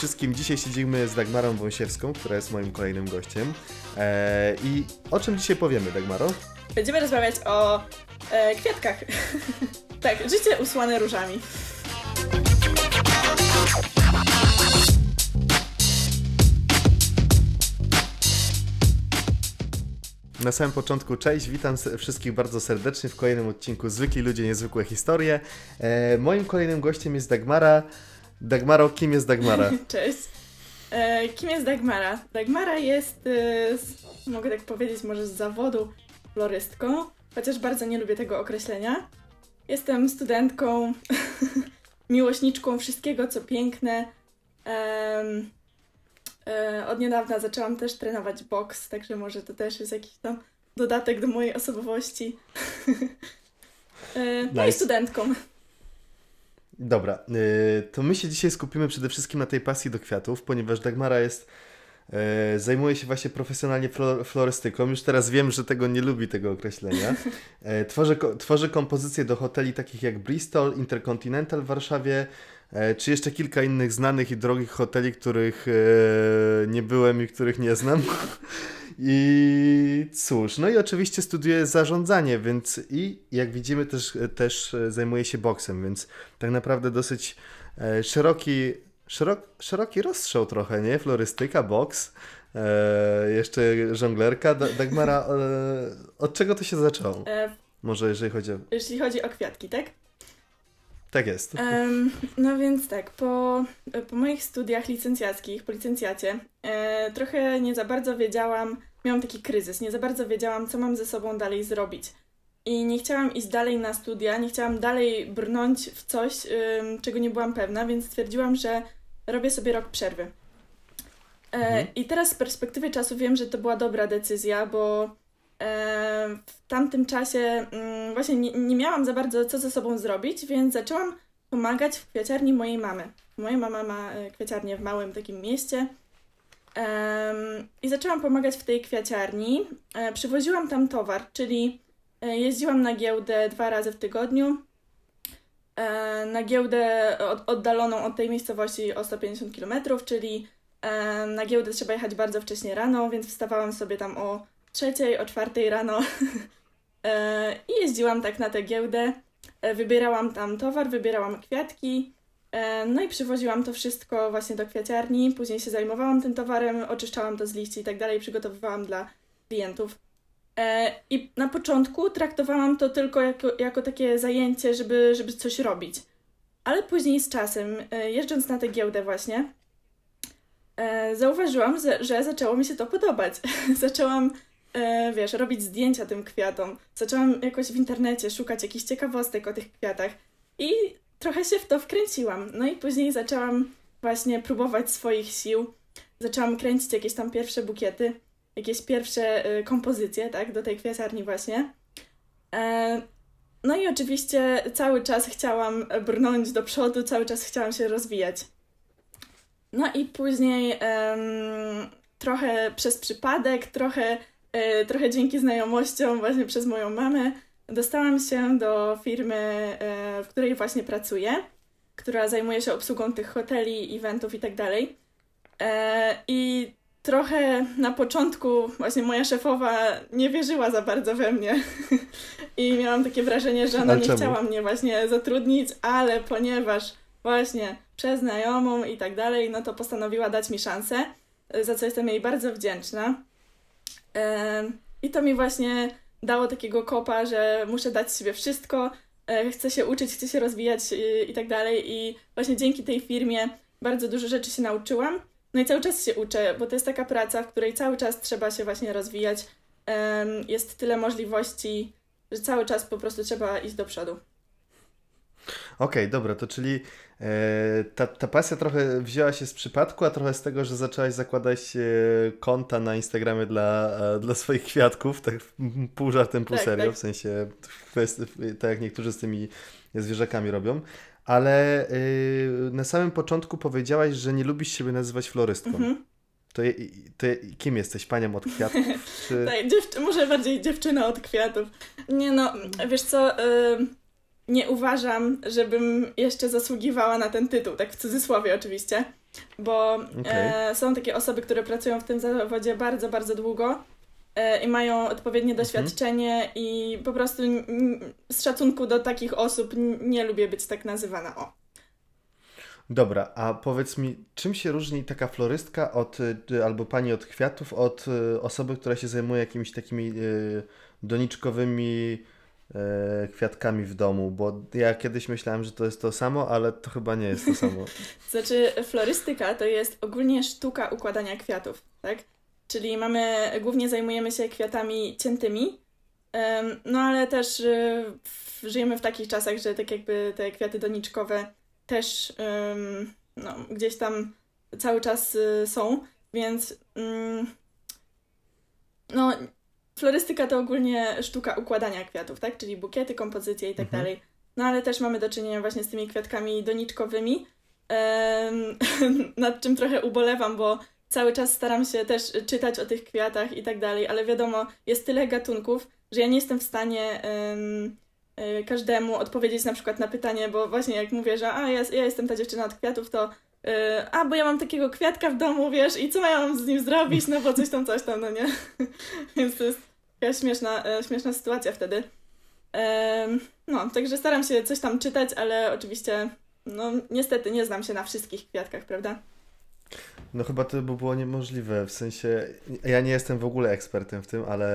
wszystkim. Dzisiaj siedzimy z Dagmarą Wąsiewską, która jest moim kolejnym gościem. E, I o czym dzisiaj powiemy, Dagmaro? Będziemy rozmawiać o e, kwiatkach. tak, życie usłane różami. Na samym początku, cześć, witam wszystkich bardzo serdecznie w kolejnym odcinku Zwykli Ludzie, Niezwykłe Historie. E, moim kolejnym gościem jest Dagmara. Dagmaro, kim jest Dagmara? cześć. E, kim jest Dagmara? Dagmara jest, e, z, mogę tak powiedzieć, może z zawodu florystką, chociaż bardzo nie lubię tego określenia. Jestem studentką, miłośniczką wszystkiego, co piękne. E, od niedawna zaczęłam też trenować boks, także może to też jest jakiś tam dodatek do mojej osobowości. e, no i studentką. Dobra, e, to my się dzisiaj skupimy przede wszystkim na tej pasji do kwiatów, ponieważ Dagmara jest e, zajmuje się właśnie profesjonalnie florystyką. Już teraz wiem, że tego nie lubi tego określenia. Tworzy, tworzy kompozycje do hoteli takich jak Bristol, Intercontinental w Warszawie, czy jeszcze kilka innych znanych i drogich hoteli, których nie byłem i których nie znam. I cóż, no i oczywiście studiuję zarządzanie, więc i jak widzimy też, też zajmuję się boksem, więc tak naprawdę dosyć e, szeroki, szerok, szeroki rozstrzał trochę, nie? Florystyka, boks, e, jeszcze żonglerka. Dagmara, e, od czego to się zaczęło? Może jeżeli chodzi o... Jeśli chodzi o kwiatki, tak? Tak jest. Um, no więc tak, po, po moich studiach licencjackich, po licencjacie, e, trochę nie za bardzo wiedziałam, miałam taki kryzys, nie za bardzo wiedziałam, co mam ze sobą dalej zrobić. I nie chciałam iść dalej na studia, nie chciałam dalej brnąć w coś, czego nie byłam pewna, więc stwierdziłam, że robię sobie rok przerwy. E, mhm. I teraz z perspektywy czasu wiem, że to była dobra decyzja, bo w tamtym czasie mm, właśnie nie, nie miałam za bardzo co ze sobą zrobić, więc zaczęłam pomagać w kwiaciarni mojej mamy. Moja mama ma e, kwiaciarnię w małym takim mieście. I zaczęłam pomagać w tej kwiaciarni. E, przywoziłam tam towar, czyli e, jeździłam na giełdę dwa razy w tygodniu. Na giełdę oddaloną od tej miejscowości o 150 km, czyli na giełdę trzeba jechać bardzo wcześnie rano, więc wstawałam sobie tam o trzeciej, o czwartej rano e, i jeździłam tak na tę giełdę. E, wybierałam tam towar, wybierałam kwiatki, e, no i przywoziłam to wszystko właśnie do kwiaciarni. Później się zajmowałam tym towarem, oczyszczałam to z liści i tak dalej, przygotowywałam dla klientów. I na początku traktowałam to tylko jako, jako takie zajęcie, żeby, żeby coś robić. Ale później z czasem, jeżdżąc na tę giełdę właśnie, zauważyłam, że zaczęło mi się to podobać. Zaczęłam e, wiesz, robić zdjęcia tym kwiatom. Zaczęłam jakoś w internecie szukać jakichś ciekawostek o tych kwiatach i trochę się w to wkręciłam. No i później zaczęłam właśnie próbować swoich sił. Zaczęłam kręcić jakieś tam pierwsze bukiety, jakieś pierwsze y, kompozycje, tak, do tej kwiaciarni właśnie. E, no i oczywiście cały czas chciałam brnąć do przodu, cały czas chciałam się rozwijać. No i później trochę przez przypadek, trochę E, trochę dzięki znajomościom właśnie przez moją mamę dostałam się do firmy, e, w której właśnie pracuję, która zajmuje się obsługą tych hoteli, eventów i tak dalej. E, I trochę na początku właśnie moja szefowa nie wierzyła za bardzo we mnie i miałam takie wrażenie, że ona nie chciała mnie właśnie zatrudnić, ale ponieważ właśnie przez znajomą i tak dalej, no to postanowiła dać mi szansę, za co jestem jej bardzo wdzięczna. I to mi właśnie dało takiego kopa, że muszę dać sobie wszystko, e, chcę się uczyć, chcę się rozwijać i, i tak dalej. I właśnie dzięki tej firmie bardzo dużo rzeczy się nauczyłam. No i cały czas się uczę, bo to jest taka praca, w której cały czas trzeba się właśnie rozwijać. Jest tyle możliwości, że cały czas po prostu trzeba iść do przodu. Okej, okay, dobra, to czyli e, ta, ta pasja trochę wzięła się z przypadku, a trochę z tego, że zaczęłaś zakładać e, konta na Instagramie dla, e, dla swoich kwiatków, tak pół żartem, pół tak, serio, tak. w sensie tak jak niektórzy z tymi zwierzakami robią. Ale e, na samym początku powiedziałaś, że nie lubisz siebie nazywać florystką. Mhm. To, je, to je, kim jesteś? Panią od kwiatów? Czy... tak, może bardziej dziewczyna od kwiatów. Nie no, wiesz co nie uważam, żebym jeszcze zasługiwała na ten tytuł, tak w cudzysłowie oczywiście. bo Okej. e, są takie osoby, które pracują w tym zawodzie bardzo, bardzo długo e, i mają odpowiednie doświadczenie i po prostu z szacunku do takich osób nie lubię być tak nazywana. O. Dobra, a powiedz mi, czym się różni taka florystka od, y, albo pani od kwiatów od y, osoby, która się zajmuje jakimiś takimi y, doniczkowymi kwiatkami w domu? Bo ja kiedyś myślałem, że to jest to samo, ale to chyba nie jest to samo. Znaczy, florystyka to jest ogólnie sztuka układania kwiatów, tak? Czyli mamy, głównie zajmujemy się kwiatami ciętymi, no ale też w- żyjemy w takich czasach, że tak jakby te kwiaty doniczkowe też no, gdzieś tam cały czas y, są, więc mm, no, florystyka to ogólnie sztuka układania kwiatów, tak? Czyli bukiety, kompozycje i tak Mhm. dalej. No ale też mamy do czynienia właśnie z tymi kwiatkami doniczkowymi, nad czym trochę ubolewam, bo cały czas staram się też czytać o tych kwiatach i tak dalej, ale wiadomo, jest tyle gatunków, że ja nie jestem w stanie e, każdemu odpowiedzieć na przykład na pytanie, bo właśnie jak mówię, że a ja, ja jestem ta dziewczyna od kwiatów, to e, a, bo ja mam takiego kwiatka w domu, wiesz, i co ja mam z nim zrobić, no bo coś tam, coś tam, no nie? Więc to jest śmieszna, e, śmieszna sytuacja wtedy. No, także staram się coś tam czytać, ale oczywiście, no niestety nie znam się na wszystkich kwiatkach, prawda? No chyba to by było niemożliwe, w sensie ja nie jestem w ogóle ekspertem w tym, ale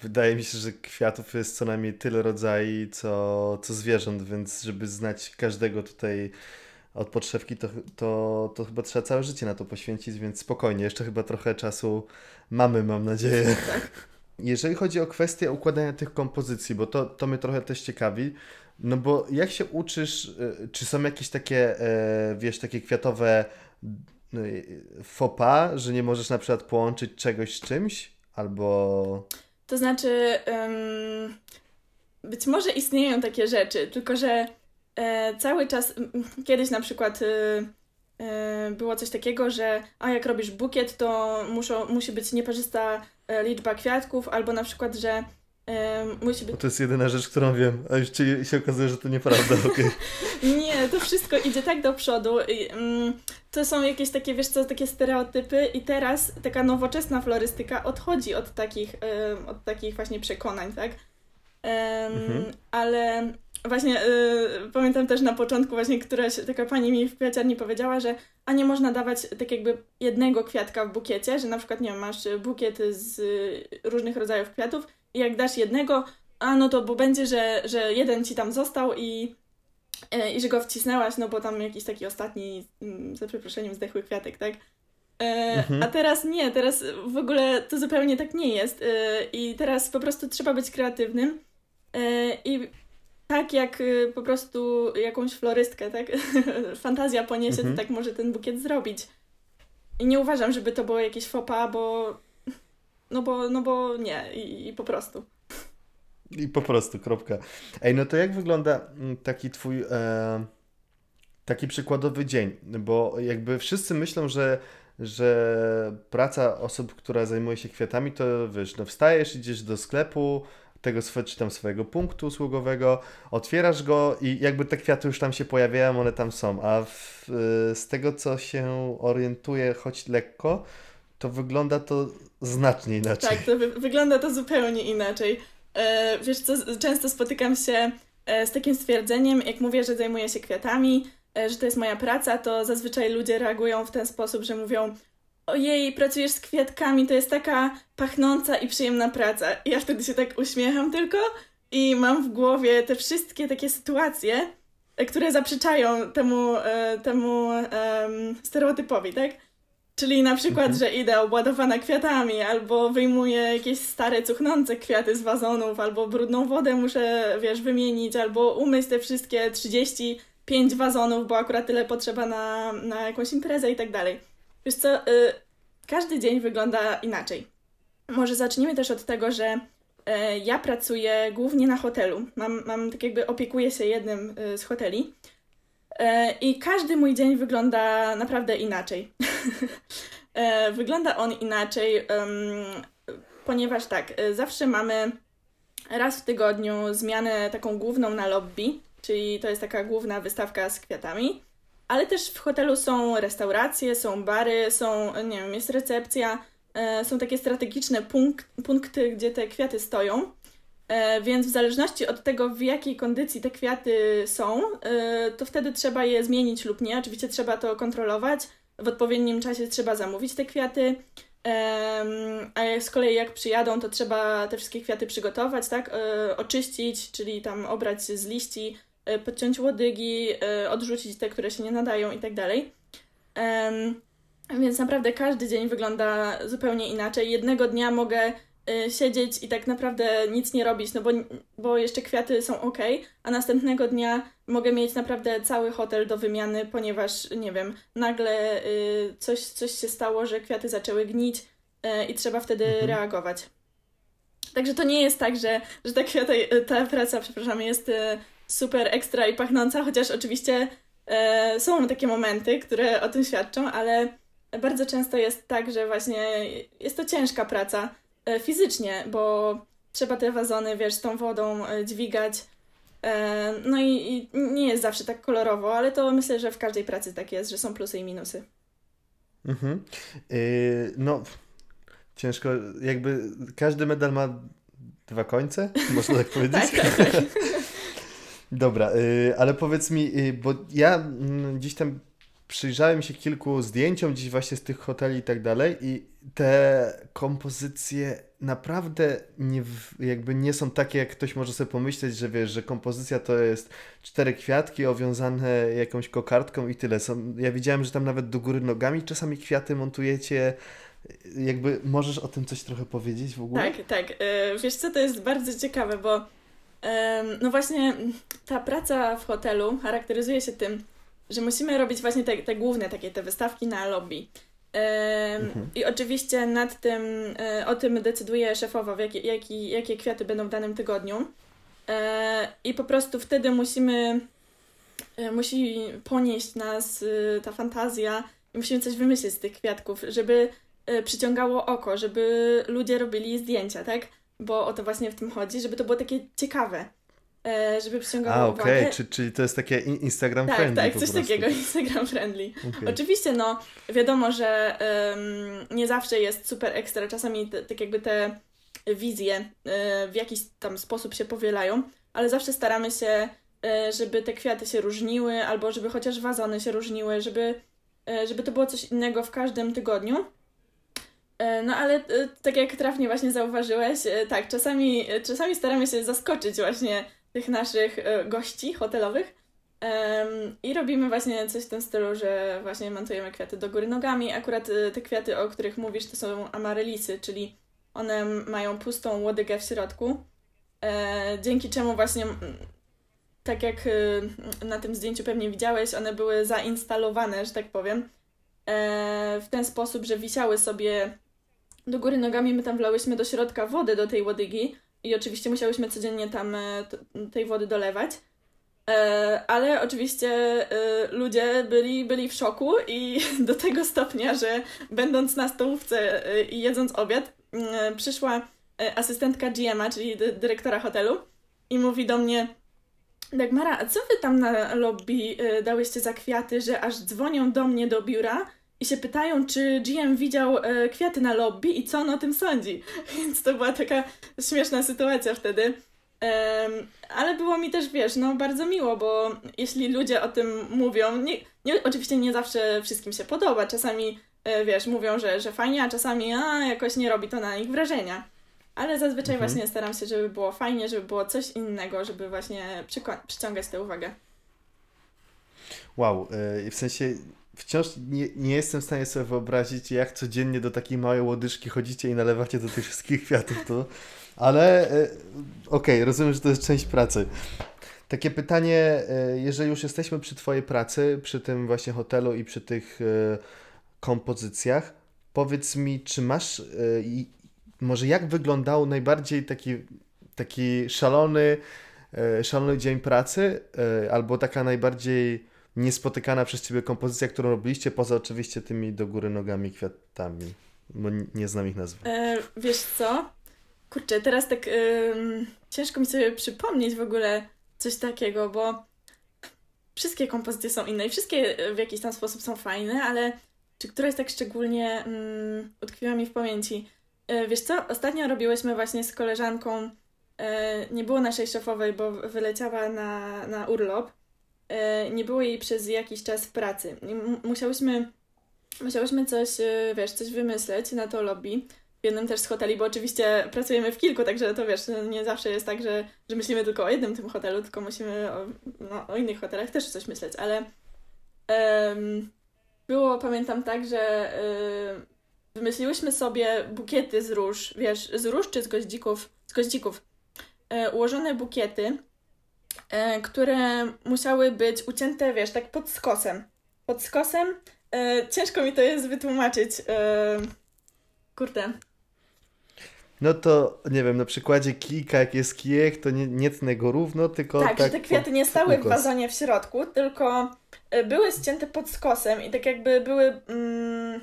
wydaje mi się, że kwiatów jest co najmniej tyle rodzajów, co, co zwierząt, więc żeby znać każdego tutaj od podszewki, to, to, to chyba trzeba całe życie na to poświęcić, więc spokojnie, jeszcze chyba trochę czasu mamy, mam nadzieję. Tak. Jeżeli chodzi o kwestię układania tych kompozycji, bo to, to mnie trochę też ciekawi, no bo jak się uczysz, y, czy są jakieś takie, e, wiesz, takie kwiatowe no, faux pas, że nie możesz na przykład połączyć czegoś z czymś? Albo... To znaczy, em, być może istnieją takie rzeczy, tylko że e, cały czas, kiedyś na przykład e, e, było coś takiego, że a jak robisz bukiet, to muszą, musi być nieparzysta e, liczba kwiatków, albo na przykład, że e, musi być to jest jedyna rzecz, którą wiem, a już ci się okazuje, że to nieprawda, okej. Nie, to wszystko idzie tak do przodu. I, mm, to są jakieś takie, wiesz co, takie stereotypy i teraz taka nowoczesna florystyka odchodzi od takich, em, od takich właśnie przekonań, tak? Mhm. Ale właśnie y, pamiętam też na początku właśnie któraś taka pani mi w kwiaciarni powiedziała, że a nie można dawać tak jakby jednego kwiatka w bukiecie, że na przykład, nie wiem, masz bukiet z różnych rodzajów kwiatów i jak dasz jednego, a no to bo będzie, że, że jeden ci tam został i E, i że go wcisnęłaś, no bo tam jakiś taki ostatni, mm, za przeproszeniem, zdechły kwiatek, tak? E, Mhm. A teraz nie, teraz w ogóle to zupełnie tak nie jest. E, I teraz po prostu trzeba być kreatywnym. I tak jak e, po prostu jakąś florystkę, tak? Fantazja poniesie, Mhm. to tak może ten bukiet zrobić. I nie uważam, żeby to było jakieś pas, bo no bo, no bo nie, i, i po prostu. I po prostu, kropka. Ej, no to jak wygląda mm, taki twój e, taki przykładowy dzień? Bo jakby wszyscy myślą, że, że praca osób, która zajmuje się kwiatami, to wiesz, no wstajesz, idziesz do sklepu, tego czy tam swojego punktu usługowego, otwierasz go i jakby te kwiaty już tam się pojawiają, one tam są. A w, e, z tego, co się orientuję, choć lekko, to wygląda to znacznie inaczej. Tak, to wy wygląda to zupełnie inaczej. E, wiesz co, często spotykam się e, z takim stwierdzeniem, jak mówię, że zajmuję się kwiatami, e, że to jest moja praca, to zazwyczaj ludzie reagują w ten sposób, że mówią ojej, pracujesz z kwiatkami, to jest taka pachnąca i przyjemna praca. I ja wtedy się tak uśmiecham tylko i mam w głowie te wszystkie takie sytuacje, e, które zaprzeczają temu, e, temu em, stereotypowi, tak? Czyli na przykład, Mhm. że idę obładowana kwiatami, albo wyjmuję jakieś stare, cuchnące kwiaty z wazonów, albo brudną wodę muszę, wiesz, wymienić, albo umyć te wszystkie 35 wazonów, bo akurat tyle potrzeba na, na jakąś imprezę i tak dalej. Wiesz co, y, każdy dzień wygląda inaczej. Może zacznijmy też od tego, że e, ja pracuję głównie na hotelu. Mam, mam tak jakby opiekuję się jednym y, z hoteli. E, I każdy mój dzień wygląda naprawdę inaczej. E, wygląda on inaczej, ponieważ tak, e, zawsze mamy raz w tygodniu zmianę taką główną na lobby, czyli to jest taka główna wystawka z kwiatami. Ale też w hotelu są restauracje, są bary, są, nie wiem, jest recepcja, e, są takie strategiczne punk punkty, gdzie te kwiaty stoją. E, więc w zależności od tego, w jakiej kondycji te kwiaty są, e, to wtedy trzeba je zmienić lub nie. Oczywiście trzeba to kontrolować. W odpowiednim czasie trzeba zamówić te kwiaty. A z kolei jak przyjadą, to trzeba te wszystkie kwiaty przygotować, tak? Oczyścić, czyli tam obrać z liści, podciąć łodygi, odrzucić te, które się nie nadają i tak dalej. Więc naprawdę każdy dzień wygląda zupełnie inaczej. Jednego dnia mogę Y, siedzieć i tak naprawdę nic nie robić, no bo, bo jeszcze kwiaty są ok, a następnego dnia mogę mieć naprawdę cały hotel do wymiany, ponieważ, nie wiem, nagle y, coś, coś się stało, że kwiaty zaczęły gnić i trzeba wtedy mhm. reagować. Także to nie jest tak, że, że ta, kwiata, ta praca, przepraszam, jest super ekstra i pachnąca, chociaż oczywiście są takie momenty, które o tym świadczą, ale bardzo często jest tak, że właśnie jest to ciężka praca E, fizycznie, bo trzeba te wazony, wiesz, z tą wodą e, dźwigać. E, no i, i, nie jest zawsze tak kolorowo, ale to myślę, że w każdej pracy tak jest, że są plusy i minusy. Mhm. Yy, no, ciężko, jakby każdy medal ma dwa końce, można tak powiedzieć? tak, tak, tak. Dobra, yy, ale powiedz mi, yy, bo ja mm, gdzieś tam przyjrzałem się kilku zdjęciom dziś właśnie z tych hoteli i tak dalej i te kompozycje naprawdę nie, jakby nie są takie, jak ktoś może sobie pomyśleć, że wiesz, że kompozycja to jest cztery kwiatki owiązane jakąś kokardką i tyle. Są, ja widziałem, że tam nawet do góry nogami czasami kwiaty montujecie. Jakby możesz o tym coś trochę powiedzieć w ogóle? Tak, tak. E, wiesz co, to jest bardzo ciekawe, bo no właśnie ta praca w hotelu charakteryzuje się tym, że musimy robić właśnie te, te główne takie te wystawki na lobby. Mhm. I oczywiście nad tym, e, o tym decyduje szefowa, jakie, jaki, jakie kwiaty będą w danym tygodniu. E, I po prostu wtedy musimy, e, musi ponieść nas ta fantazja i musimy coś wymyślić z tych kwiatków, żeby przyciągało oko, żeby ludzie robili zdjęcia, tak? Bo o to właśnie w tym chodzi, żeby to było takie ciekawe. E, żeby przyciągało A, okej, okay. Czy, czyli to jest takie Instagram tak, friendly Tak, tak, coś takiego Instagram friendly. Okay. Oczywiście, no, wiadomo, że um, nie zawsze jest super ekstra, czasami tak jakby te wizje y, w jakiś tam sposób się powielają, ale zawsze staramy się, y, żeby te kwiaty się różniły, albo żeby chociaż wazony się różniły, żeby, żeby to było coś innego w każdym tygodniu. No ale tak jak trafnie właśnie zauważyłeś, tak, czasami, czasami staramy się zaskoczyć właśnie tych naszych e, gości hotelowych. I robimy właśnie coś w tym stylu, że właśnie montujemy kwiaty do góry nogami. Akurat e, te kwiaty, o których mówisz, to są amarylisy, czyli one mają pustą łodygę w środku, e, dzięki czemu właśnie, tak jak na tym zdjęciu pewnie widziałeś, one były zainstalowane, że tak powiem, w ten sposób, że wisiały sobie do góry nogami. My tam wlałyśmy do środka wodę do tej łodygi, i oczywiście musiałyśmy codziennie tam e, tej wody dolewać. E, ale oczywiście e, ludzie byli, byli w szoku i do tego stopnia, że będąc na stołówce i jedząc obiad, przyszła asystentka GM-a, czyli dyrektora hotelu i mówi do mnie Dagmara, a co wy tam na lobby dałyście za kwiaty, że aż dzwonią do mnie do biura i się pytają, czy GM widział e, kwiaty na lobby i co on o tym sądzi. Więc to była taka śmieszna sytuacja wtedy. ale było mi też, wiesz, no bardzo miło, bo jeśli ludzie o tym mówią, nie, nie, oczywiście nie zawsze wszystkim się podoba, czasami, e, wiesz, mówią, że, że fajnie, a czasami a, jakoś nie robi to na nich wrażenia. Ale zazwyczaj mhm. właśnie staram się, żeby było fajnie, żeby było coś innego, żeby właśnie przyciągać tę uwagę. Wow, yy, w sensie wciąż nie, nie jestem w stanie sobie wyobrazić, jak codziennie do takiej małej łodyżki chodzicie i nalewacie do tych wszystkich kwiatów, to... Ale e, okej, okay, rozumiem, że to jest część pracy. Takie pytanie, e, jeżeli już jesteśmy przy Twojej pracy, przy tym właśnie hotelu i przy tych e, kompozycjach, powiedz mi, czy masz, może jak wyglądał najbardziej taki, taki szalony, szalony dzień pracy, albo taka najbardziej niespotykana przez Ciebie kompozycja, którą robiliście, poza oczywiście tymi do góry nogami kwiatami, bo nie znam ich nazwy. E, wiesz co? Kurczę, teraz tak ciężko mi sobie przypomnieć w ogóle coś takiego, bo wszystkie kompozycje są inne i wszystkie e, w jakiś tam sposób są fajne, ale czy któraś tak szczególnie mm, utkwiła mi w pamięci? E, wiesz co, ostatnio robiłyśmy właśnie z koleżanką, e, nie było naszej szefowej, bo wyleciała na, na urlop, nie było jej przez jakiś czas w pracy. Musiałyśmy, musiałyśmy coś, e, wiesz, coś wymyśleć na to lobby. W jednym też z hoteli, bo oczywiście pracujemy w kilku, także to wiesz, nie zawsze jest tak, że, że myślimy tylko o jednym tym hotelu, tylko musimy o, no, o innych hotelach też coś myśleć, ale em, było, pamiętam tak, że y, wymyśliłyśmy sobie bukiety z róż, wiesz, z róż czy z goździków, z goździków, e, ułożone bukiety, e, które musiały być ucięte, wiesz, tak pod skosem. Pod skosem. E, ciężko mi to jest wytłumaczyć. E, kurde, No to, nie wiem, na przykładzie kijka, jak jest kijek, to nie, nie tnę go równo, tylko Tak, tak... że te kwiaty nie stały w wazonie w środku, tylko e, były ścięte pod skosem i tak jakby były. Mm,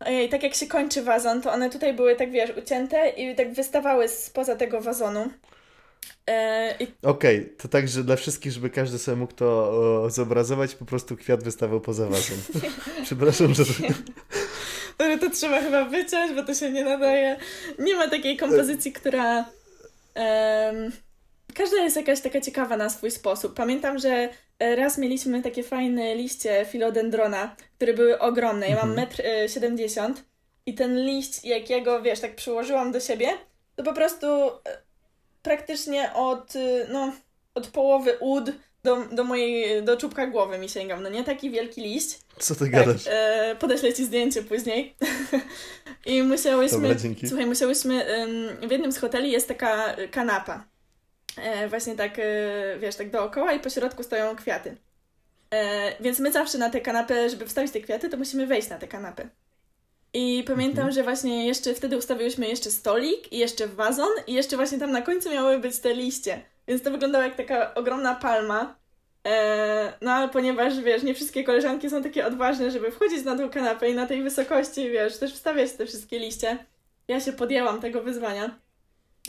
ojej, tak jak się kończy wazon, to one tutaj były tak wiesz, ucięte i tak wystawały spoza tego wazonu. E, I Okej, to tak, że dla wszystkich, żeby każdy sobie mógł to o, zobrazować, po prostu kwiat wystawał poza wazon. Przepraszam, że... to, to trzeba chyba wyciąć, bo to się nie nadaje. Nie ma takiej kompozycji, która. em, każda jest jakaś taka ciekawa na swój sposób. Pamiętam, że e, raz mieliśmy takie fajne liście filodendrona, które były ogromne. Ja mam Mhm. 1,70 m i ten liść, jak ja go, wiesz, tak przyłożyłam do siebie, to po prostu e, praktycznie od, y, no, od połowy ud do, do mojej, do czubka głowy mi sięgał. No nie taki wielki liść. Co ty Tak, gadasz? e, podeślę ci zdjęcie później. I musiałyśmy. Dobra, dzięki. Słuchaj, musiałyśmy. w jednym z hoteli jest taka kanapa. E, właśnie tak, e, wiesz, tak dookoła i po środku stoją kwiaty. E, więc my zawsze na tę kanapę, żeby wstawić te kwiaty, to musimy wejść na tę kanapę. I pamiętam, Mhm. że właśnie jeszcze wtedy ustawiłyśmy jeszcze stolik i jeszcze wazon i jeszcze właśnie tam na końcu miały być te liście. Więc to wyglądało jak taka ogromna palma. E, no ale ponieważ, wiesz, nie wszystkie koleżanki są takie odważne, żeby wchodzić na tą kanapę i na tej wysokości, wiesz, też wstawiać te wszystkie liście, ja się podjęłam tego wyzwania.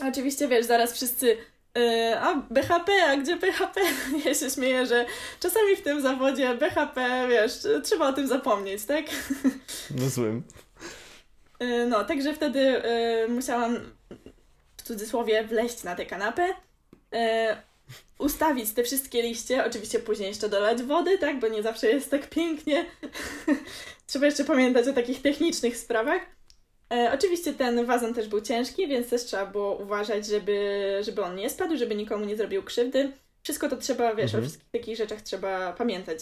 A Oczywiście, wiesz, zaraz wszyscy e, a BHP, a gdzie BHP? Ja się śmieję, że czasami w tym zawodzie BHP, wiesz, trzeba o tym zapomnieć, tak? No złym. E, No, także wtedy e, musiałam w cudzysłowie wleźć na tę kanapę, e, ustawić te wszystkie liście, oczywiście później jeszcze dolać wody, tak, bo nie zawsze jest tak pięknie. Trzeba jeszcze pamiętać o takich technicznych sprawach. Oczywiście ten wazon też był ciężki, więc też trzeba było uważać, żeby, żeby on nie spadł, żeby nikomu nie zrobił krzywdy. Wszystko to trzeba, wiesz, Mhm. o wszystkich takich rzeczach trzeba pamiętać.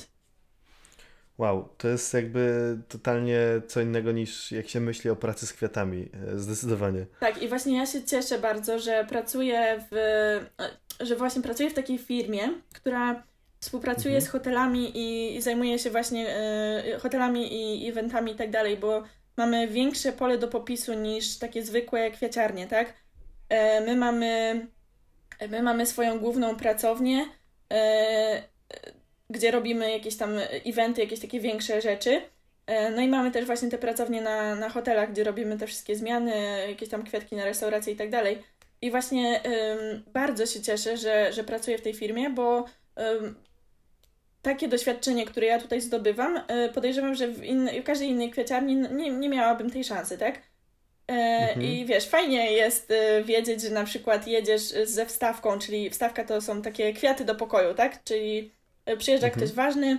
Wow, to jest jakby totalnie co innego niż jak się myśli o pracy z kwiatami. e, Zdecydowanie. Tak, i właśnie ja się cieszę bardzo, że pracuję w, że właśnie pracuję w takiej firmie, która współpracuje Mhm. z hotelami i, i zajmuje się właśnie e, hotelami i eventami i tak dalej, bo mamy większe pole do popisu niż takie zwykłe kwiaciarnie, tak? E, my mamy my mamy swoją główną pracownię, e, gdzie robimy jakieś tam eventy, jakieś takie większe rzeczy. E, No i mamy też właśnie te pracownie na, na hotelach, gdzie robimy te wszystkie zmiany, jakieś tam kwiatki na restauracje i tak dalej. I właśnie ym, bardzo się cieszę, że, że pracuję w tej firmie, bo ym, takie doświadczenie, które ja tutaj zdobywam, y, podejrzewam, że w, innej, w każdej innej kwiaciarni nie, nie miałabym tej szansy, tak? E, Mhm. I wiesz, fajnie jest y, wiedzieć, że na przykład jedziesz ze wstawką, czyli wstawka to są takie kwiaty do pokoju, tak? Czyli przyjeżdża Mhm. ktoś ważny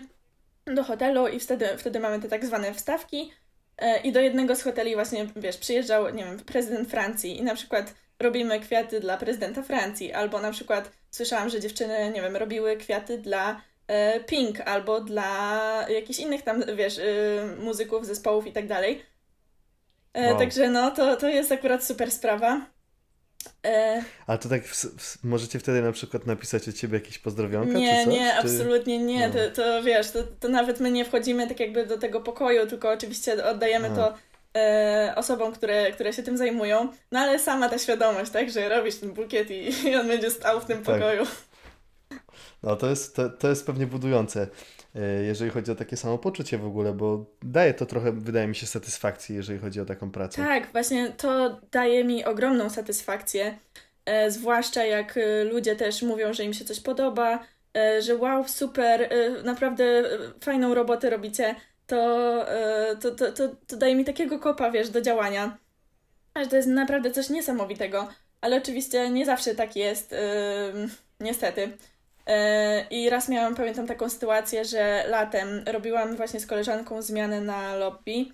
do hotelu i wtedy, wtedy mamy te tak zwane wstawki. E, I do jednego z hoteli właśnie, wiesz, przyjeżdżał, nie wiem, prezydent Francji i na przykład robimy kwiaty dla prezydenta Francji, albo na przykład słyszałam, że dziewczyny, nie wiem, robiły kwiaty dla e, Pink, albo dla jakichś innych tam, wiesz, y, muzyków, zespołów i tak dalej. E, Wow. Także no, to, to jest akurat super sprawa. E, A to tak w, w, możecie wtedy na przykład napisać od ciebie jakieś pozdrowionka nie, czy coś? nie, czy... absolutnie nie. No. To, to wiesz, to, to nawet my nie wchodzimy tak jakby do tego pokoju, tylko oczywiście oddajemy to e, osobom, które, które się tym zajmują. No ale sama ta świadomość, tak, że robisz ten bukiet i, i on będzie stał w tym Tak. pokoju. No to jest, to, to jest pewnie budujące, jeżeli chodzi o takie samopoczucie w ogóle, bo daje to trochę, wydaje mi się, satysfakcji, jeżeli chodzi o taką pracę. Tak, właśnie to daje mi ogromną satysfakcję. E, zwłaszcza jak e, ludzie też mówią, że im się coś podoba. e, że wow, super, e, naprawdę e, fajną robotę robicie, to, e, to, to, to, to daje mi takiego kopa, wiesz, do działania. Ale to jest naprawdę coś niesamowitego. Ale oczywiście nie zawsze tak jest, niestety. Yy, I raz miałam, pamiętam taką sytuację, że latem robiłam właśnie z koleżanką zmianę na lobby. Yy,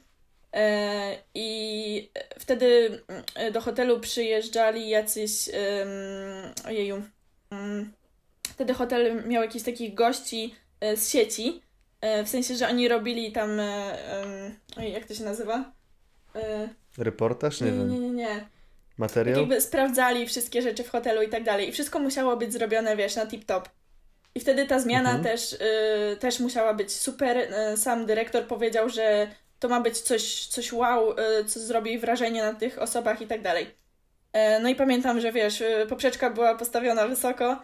I wtedy yy, do hotelu przyjeżdżali jacyś. Ojeju. ym, Wtedy hotel miał jakichś takich gości yy, z sieci. W sensie, że oni robili tam. Ojej, jak to się nazywa? Reportaż? Nie, nie, nie, nie, nie. Tak Materiał? jakby sprawdzali wszystkie rzeczy w hotelu i tak dalej. I wszystko musiało być zrobione, wiesz, na tip-top. I wtedy ta zmiana Mhm. też, y, też musiała być super. Y, sam dyrektor powiedział, że to ma być coś, coś wow, y, co zrobi wrażenie na tych osobach i tak dalej. E, no i pamiętam, że wiesz, y, poprzeczka była postawiona wysoko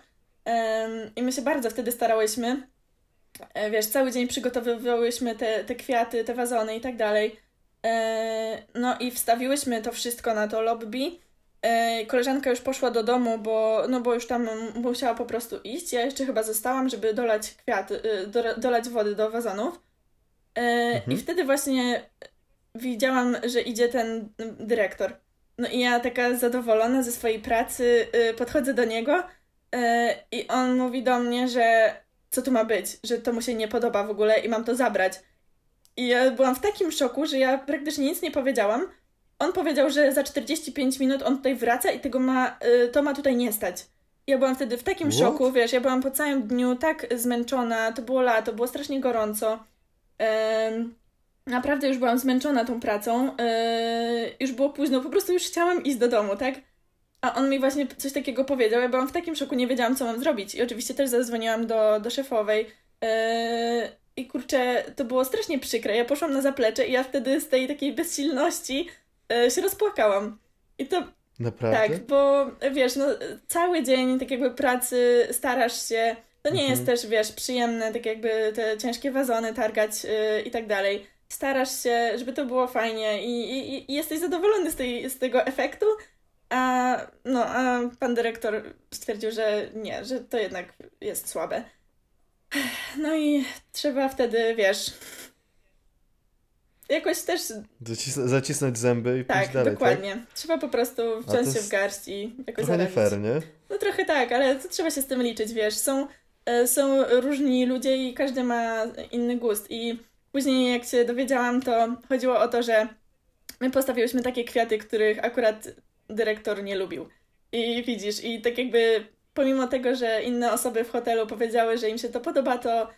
i my się bardzo wtedy starałyśmy. E, Wiesz, cały dzień przygotowywałyśmy te, te kwiaty, te wazony i tak dalej. E, No i wstawiłyśmy to wszystko na to lobby. Koleżanka już poszła do domu, bo, no bo już tam musiała po prostu iść. Ja jeszcze chyba zostałam, żeby dolać kwiaty, y, do, dolać wody do wazonów. Mhm. I wtedy właśnie widziałam, że idzie ten dyrektor. No i ja taka zadowolona ze swojej pracy y, podchodzę do niego e, i on mówi do mnie, że co tu ma być, że to mu się nie podoba w ogóle i mam to zabrać. I ja byłam w takim szoku, że ja praktycznie nic nie powiedziałam. On powiedział, że za 45 minut on tutaj wraca i tego ma, y, to ma tutaj nie stać. Ja byłam wtedy w takim What? szoku, wiesz, ja byłam po całym dniu tak zmęczona, to było lato, było strasznie gorąco. Naprawdę już byłam zmęczona tą pracą. e, już było późno, po prostu już chciałam iść do domu, tak? A on mi właśnie coś takiego powiedział. Ja byłam w takim szoku, nie wiedziałam, co mam zrobić. I oczywiście też zadzwoniłam do, do szefowej. e, I kurczę, to było strasznie przykre. Ja poszłam na zaplecze i ja wtedy z tej takiej bezsilności się rozpłakałam. I to Naprawdę? tak, bo wiesz, no, cały dzień tak jakby pracy starasz się. To nie Mhm. jest też, wiesz, przyjemne, tak jakby te ciężkie wazony targać yy, i tak dalej. Starasz się, żeby to było fajnie i, i, i jesteś zadowolony z, tej, z tego efektu, a, no, a pan dyrektor stwierdził, że nie, że to jednak jest słabe. No i trzeba wtedy, wiesz, jakoś też Zacis- zacisnąć zęby i tak, pójść dalej, dokładnie. Trzeba po prostu to wziąć się w garść i tak? jakoś Trochę fair, nie? No trochę tak, ale to trzeba się z tym liczyć, wiesz. Są, e, są różni ludzie i każdy ma inny gust. I później jak się dowiedziałam, to chodziło o to, że my postawiłyśmy takie kwiaty, których akurat dyrektor nie lubił. I widzisz, i tak jakby pomimo tego, że inne osoby w hotelu powiedziały, że im się to podoba, to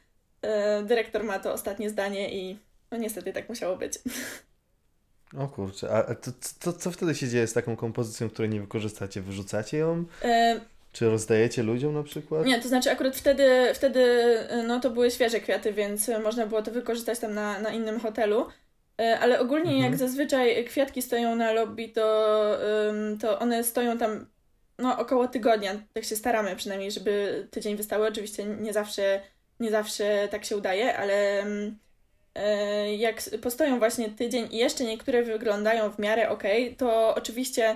e, dyrektor ma to ostatnie zdanie i no niestety tak musiało być. O kurczę, a to, to, co wtedy się dzieje z taką kompozycją, której nie wykorzystacie? Wyrzucacie ją? E, Czy rozdajecie ludziom na przykład? Nie, to znaczy akurat wtedy, wtedy y, no to były świeże kwiaty, więc można było to wykorzystać tam na, na innym hotelu. Y, Ale ogólnie Mhm. jak zazwyczaj kwiatki stoją na lobby, to, to one stoją tam no, około tygodnia. Tak się staramy przynajmniej, żeby tydzień wystały. Oczywiście nie zawsze, nie zawsze tak się udaje, ale jak s- postoją właśnie tydzień i jeszcze niektóre wyglądają w miarę ok, to oczywiście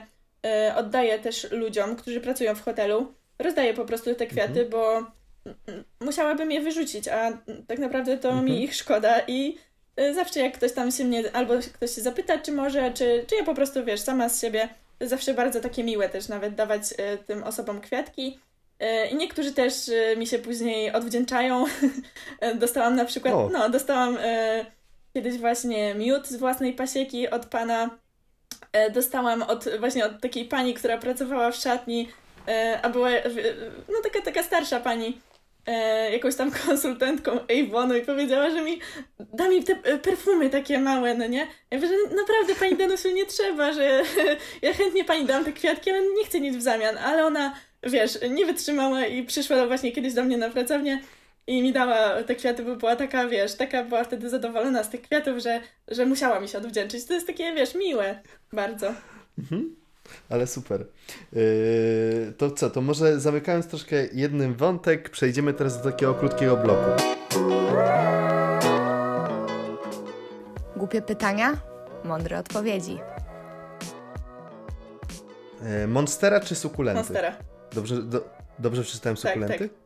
y, oddaję też ludziom, którzy pracują w hotelu. Rozdaję po prostu te kwiaty, bo mm, musiałabym je wyrzucić, a tak naprawdę to Mhm. mi ich szkoda i y, zawsze jak ktoś tam się mnie, albo ktoś się zapyta, czy może, czy, czy ja po prostu, wiesz, sama z siebie, zawsze bardzo takie miłe też nawet dawać tym osobom kwiatki. Y, I niektórzy też y, mi się później odwdzięczają. dostałam na przykład, O. no, dostałam y, kiedyś właśnie miód z własnej pasieki od pana. E, Dostałam od właśnie od takiej pani, która pracowała w szatni, e, a była e, no taka, taka starsza pani, e, jakąś tam konsultantką Avonu i powiedziała, że mi da mi te e, perfumy takie małe, no nie? Ja mówię, że naprawdę pani Danusiu nie trzeba, że ja chętnie pani dam te kwiatki, ale nie chcę nic w zamian, ale ona, wiesz, nie wytrzymała i przyszła właśnie kiedyś do mnie na pracownię i mi dała te kwiaty, bo była taka, wiesz, taka była wtedy zadowolona z tych kwiatów, że, że musiała mi się odwdzięczyć. To jest takie, wiesz, miłe bardzo. Mhm. Ale super. Yy, to co, to może zamykając troszkę jednym wątek, przejdziemy teraz do takiego krótkiego bloku. Głupie pytania, mądre odpowiedzi. Yy, monstera czy sukulenty? Monstera. Dobrze, do, dobrze przeczytałem Tak, sukulenty? tak.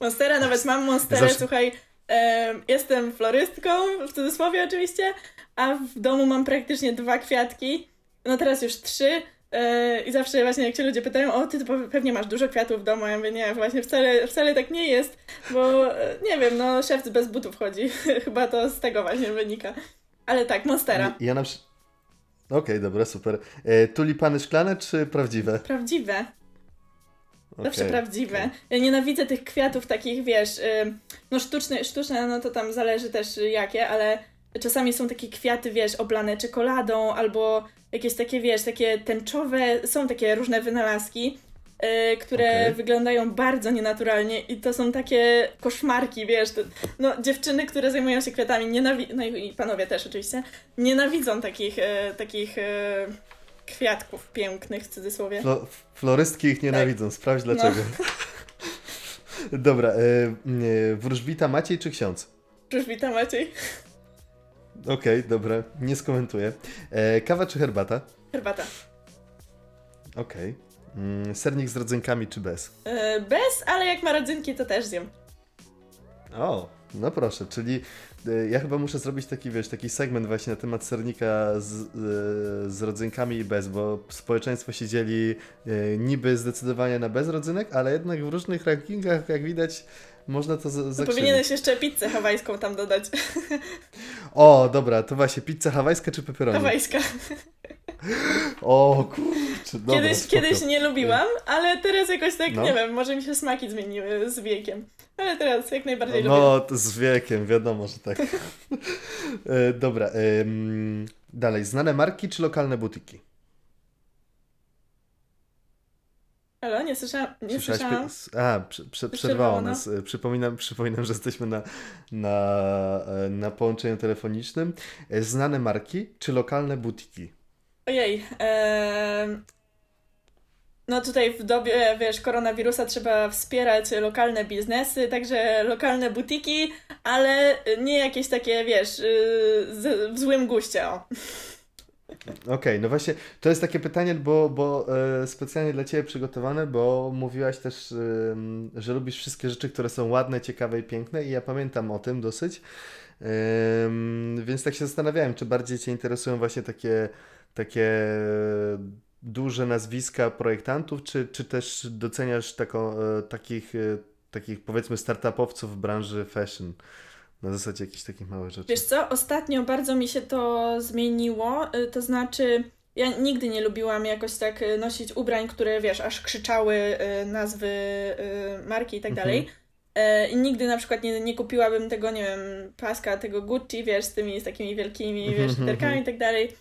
Monstera, nawet mam monsterę, Zawsze- słuchaj, em, jestem florystką, w cudzysłowie oczywiście, a w domu mam praktycznie dwa kwiatki, no teraz już trzy e, i zawsze właśnie jak się ludzie pytają, o ty to pe- pewnie masz dużo kwiatów w domu, ja mówię, nie, właśnie wcale, wcale tak nie jest, bo e, nie wiem, no szewc bez butów chodzi, chyba to z tego właśnie wynika, ale tak, monstera, Ja na. Okej, dobra, super. E, tulipany szklane czy prawdziwe? prawdziwe. Zawsze Okej, prawdziwe. Ja nienawidzę tych kwiatów takich, wiesz, ym, no sztuczne, sztuczne, no to tam zależy też jakie, ale czasami są takie kwiaty, wiesz, oblane czekoladą albo jakieś takie, wiesz, takie tęczowe, są takie różne wynalazki, y, które Okej. wyglądają bardzo nienaturalnie i to są takie koszmarki, wiesz, to, no dziewczyny, które zajmują się kwiatami, nienawi- no i panowie też oczywiście, nienawidzą takich, e, takich e, kwiatków pięknych w cudzysłowie. Flo, florystki ich nienawidzą, sprawdź No. dlaczego. Dobra, e, e, wróżbita Maciej czy ksiądz? Witam Maciej. Okej, dobra, nie skomentuję. E, kawa czy herbata? Herbata. Okej. Mm, sernik z rodzynkami czy bez? E, Bez, ale jak ma rodzynki, to też zjem. O, no proszę, czyli e, ja chyba muszę zrobić taki, wiesz, taki segment właśnie na temat sernika z, e, z rodzynkami i bez, bo społeczeństwo się dzieli e, niby zdecydowanie na bez rodzynek, ale jednak w różnych rankingach, jak widać, można to zakrzywić. powinieneś jeszcze pizzę hawajską tam dodać. O, dobra, to właśnie, pizza hawajska czy pepperoni? Hawajska. O, kurczę, dobra, Kiedyś, spoko. kiedyś nie lubiłam, ale teraz jakoś tak, No. nie wiem, może mi się smaki zmieniły z wiekiem. Ale teraz jak najbardziej lubię. No, z wiekiem, wiadomo, że tak. E, Dobra, dalej. Znane marki czy lokalne butiki? Halo, nie słyszałam. Nie słyszałam. A, prze, prze, Przerwało przerwało nas. E, Przypominam, przypominam, że jesteśmy na, na, e, na połączeniu telefonicznym. Znane marki czy lokalne butiki? Ojej. No tutaj w dobie, wiesz, koronawirusa trzeba wspierać lokalne biznesy, także lokalne butiki, ale nie jakieś takie, wiesz, y, w złym guście. Okej, no właśnie, to jest takie pytanie, bo, bo e, specjalnie dla Ciebie przygotowane, bo mówiłaś też, że lubisz wszystkie rzeczy, które są ładne, ciekawe i piękne i ja pamiętam o tym dosyć, więc tak się zastanawiałem, czy bardziej Cię interesują właśnie takie, takie duże nazwiska projektantów, czy, czy też doceniasz taką, e, takich, e, takich powiedzmy startupowców w branży fashion, na zasadzie jakichś takich małych rzeczy? Wiesz co, ostatnio bardzo mi się to zmieniło, y, to znaczy ja nigdy nie lubiłam jakoś tak nosić ubrań, które wiesz, aż krzyczały nazwy marki i tak Mhm. dalej. E, I nigdy na przykład nie, nie kupiłabym tego, nie wiem, paska, tego Gucci, wiesz, z tymi z takimi wielkimi, wiesz, Mhm, literkami mhm. i tak dalej.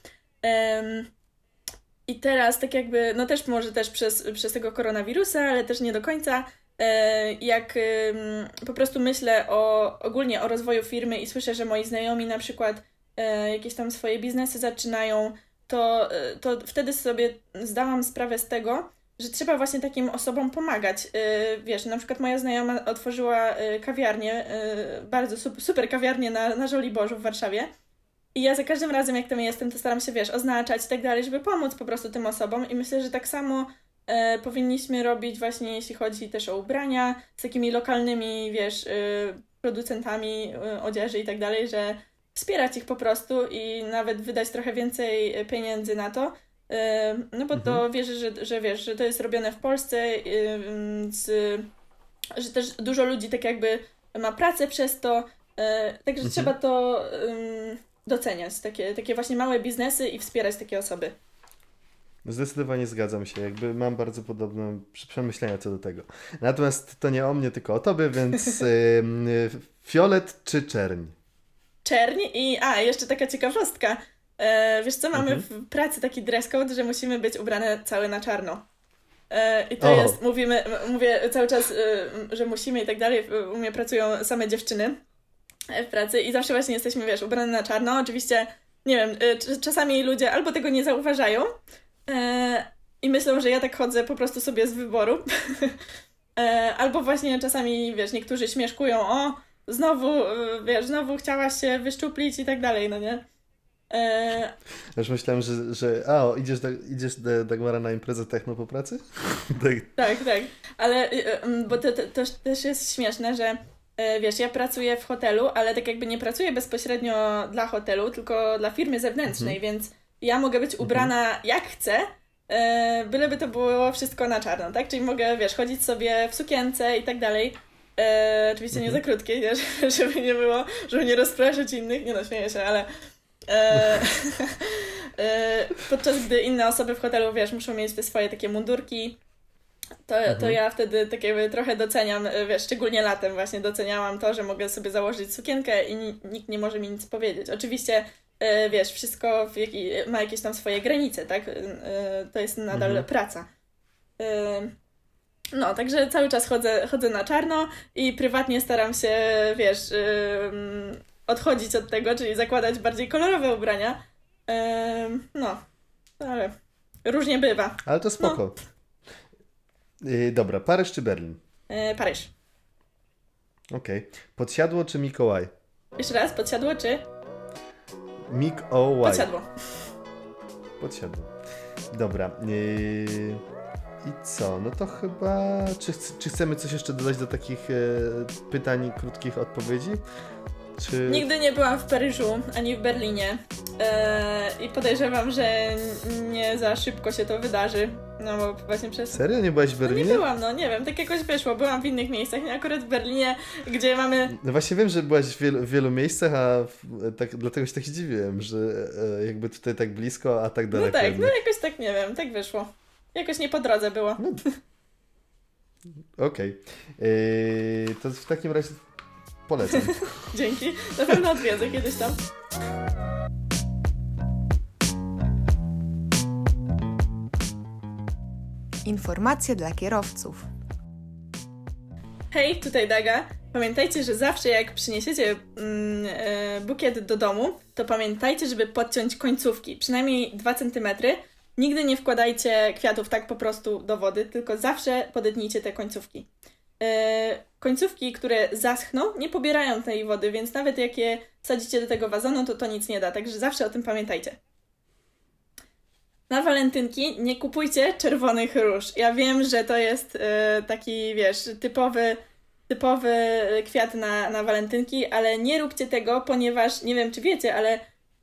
I teraz tak jakby, no też może też przez, przez tego koronawirusa, ale też nie do końca, e, jak po prostu myślę o ogólnie o rozwoju firmy i słyszę, że moi znajomi na przykład e, jakieś tam swoje biznesy zaczynają, to, e, to wtedy sobie zdałam sprawę z tego, że trzeba właśnie takim osobom pomagać. Wiesz, na przykład moja znajoma otworzyła kawiarnię, bardzo sup- super kawiarnię na, na Żoliborzu w Warszawie. I ja za każdym razem, jak tam jestem, to staram się, wiesz, oznaczać i tak dalej, żeby pomóc po prostu tym osobom. I myślę, że tak samo e, powinniśmy robić właśnie, jeśli chodzi też o ubrania, z takimi lokalnymi, wiesz, e, producentami e, odzieży i tak dalej, że wspierać ich po prostu i nawet wydać trochę więcej e, pieniędzy na to. E, No bo to wierzę, że, że wiesz, że to jest robione w Polsce, e, z, że też dużo ludzi tak jakby ma pracę przez to, także Mhm. trzeba to doceniać, takie, takie właśnie małe biznesy i wspierać takie osoby. Zdecydowanie zgadzam się, jakby mam bardzo podobne przemyślenia co do tego. Natomiast to nie o mnie, tylko o tobie, więc y, fiolet czy czerń? Czerń i, a, jeszcze taka ciekawostka. E, wiesz co, mamy Mhm. w pracy taki dress code, że musimy być ubrane całe na czarno. E, I to O. jest, mówimy, mówię cały czas, e, że musimy i tak dalej. U mnie pracują same dziewczyny w pracy i zawsze właśnie jesteśmy, wiesz, ubrane na czarno. Oczywiście, nie wiem, cz- czasami ludzie albo tego nie zauważają e, i myślą, że ja tak chodzę po prostu sobie z wyboru. E, albo właśnie czasami, wiesz, niektórzy śmieszkują, o, znowu, y, wiesz, znowu chciałaś się wyszczuplić i tak dalej, no nie? E, Już myślałem, że, że a, o, idziesz, do, idziesz do Dagmara na imprezę techno po pracy? tak. tak, tak. Ale, y, y, bo to, to, to też jest śmieszne, że wiesz, ja pracuję w hotelu, ale tak jakby nie pracuję bezpośrednio dla hotelu, tylko dla firmy zewnętrznej, więc ja mogę być ubrana jak chcę, e, byleby to było wszystko na czarno, tak? Czyli mogę, wiesz, chodzić sobie w sukience i tak dalej. E, oczywiście nie za krótkie, nie? żeby nie było, żeby nie rozpraszać innych, nie no, śmieję się, ale e, e, podczas gdy inne osoby w hotelu, wiesz, muszą mieć te swoje takie mundurki, to, to ja wtedy tak jakby trochę doceniam, e, wiesz, szczególnie latem właśnie doceniałam to, że mogę sobie założyć sukienkę i ni- nikt nie może mi nic powiedzieć. Oczywiście, e, wiesz, wszystko w jaki, ma jakieś tam swoje granice, tak? E, To jest nadal Mhm. praca. No, także cały czas chodzę, chodzę na czarno i prywatnie staram się, wiesz, odchodzić od tego, czyli zakładać bardziej kolorowe ubrania. No, ale różnie bywa. Ale to spoko. Y, dobra, Paryż czy Berlin? E, Paryż. Okej. Podsiadło czy Mikołaj? Jeszcze raz, podsiadło czy? Mikołaj. Podsiadło. Podsiadło. Dobra. Yy... I co? No to chyba. Czy, czy chcemy coś jeszcze dodać do takich e, pytań, krótkich odpowiedzi? Czy... Nigdy nie byłam w Paryżu ani w Berlinie e, i podejrzewam, że nie za szybko się to wydarzy. No bo właśnie przez. Serio? Nie byłaś w No nie Berlinie? byłam, no nie wiem, tak jakoś wyszło. Byłam w innych miejscach, nie akurat w Berlinie, gdzie mamy No właśnie wiem, że byłaś w wielu, w wielu miejscach, a w, tak, dlatego się tak zdziwiłem, że e, jakby tutaj tak blisko, a tak No daleko. tak, no jakoś tak nie wiem, tak wyszło. Jakoś nie po drodze było. Okej. Yy, to w takim razie polecam. Dzięki. Na pewno odwiedzę kiedyś tam. Informacje dla kierowców. Hej, tutaj Daga. Pamiętajcie, że zawsze jak przyniesiecie mm, e, bukiet do domu, to pamiętajcie, żeby podciąć końcówki, przynajmniej 2 cm. Nigdy nie wkładajcie kwiatów tak po prostu do wody, tylko zawsze podetnijcie te końcówki. E, końcówki, które zaschną, nie pobierają tej wody, więc nawet jak je wsadzicie do tego wazonu, to to nic nie da, także zawsze o tym pamiętajcie. Na walentynki nie kupujcie czerwonych róż. Ja wiem, że to jest e, taki, wiesz, typowy, typowy kwiat na, na walentynki, ale nie róbcie tego, ponieważ nie wiem, czy wiecie, ale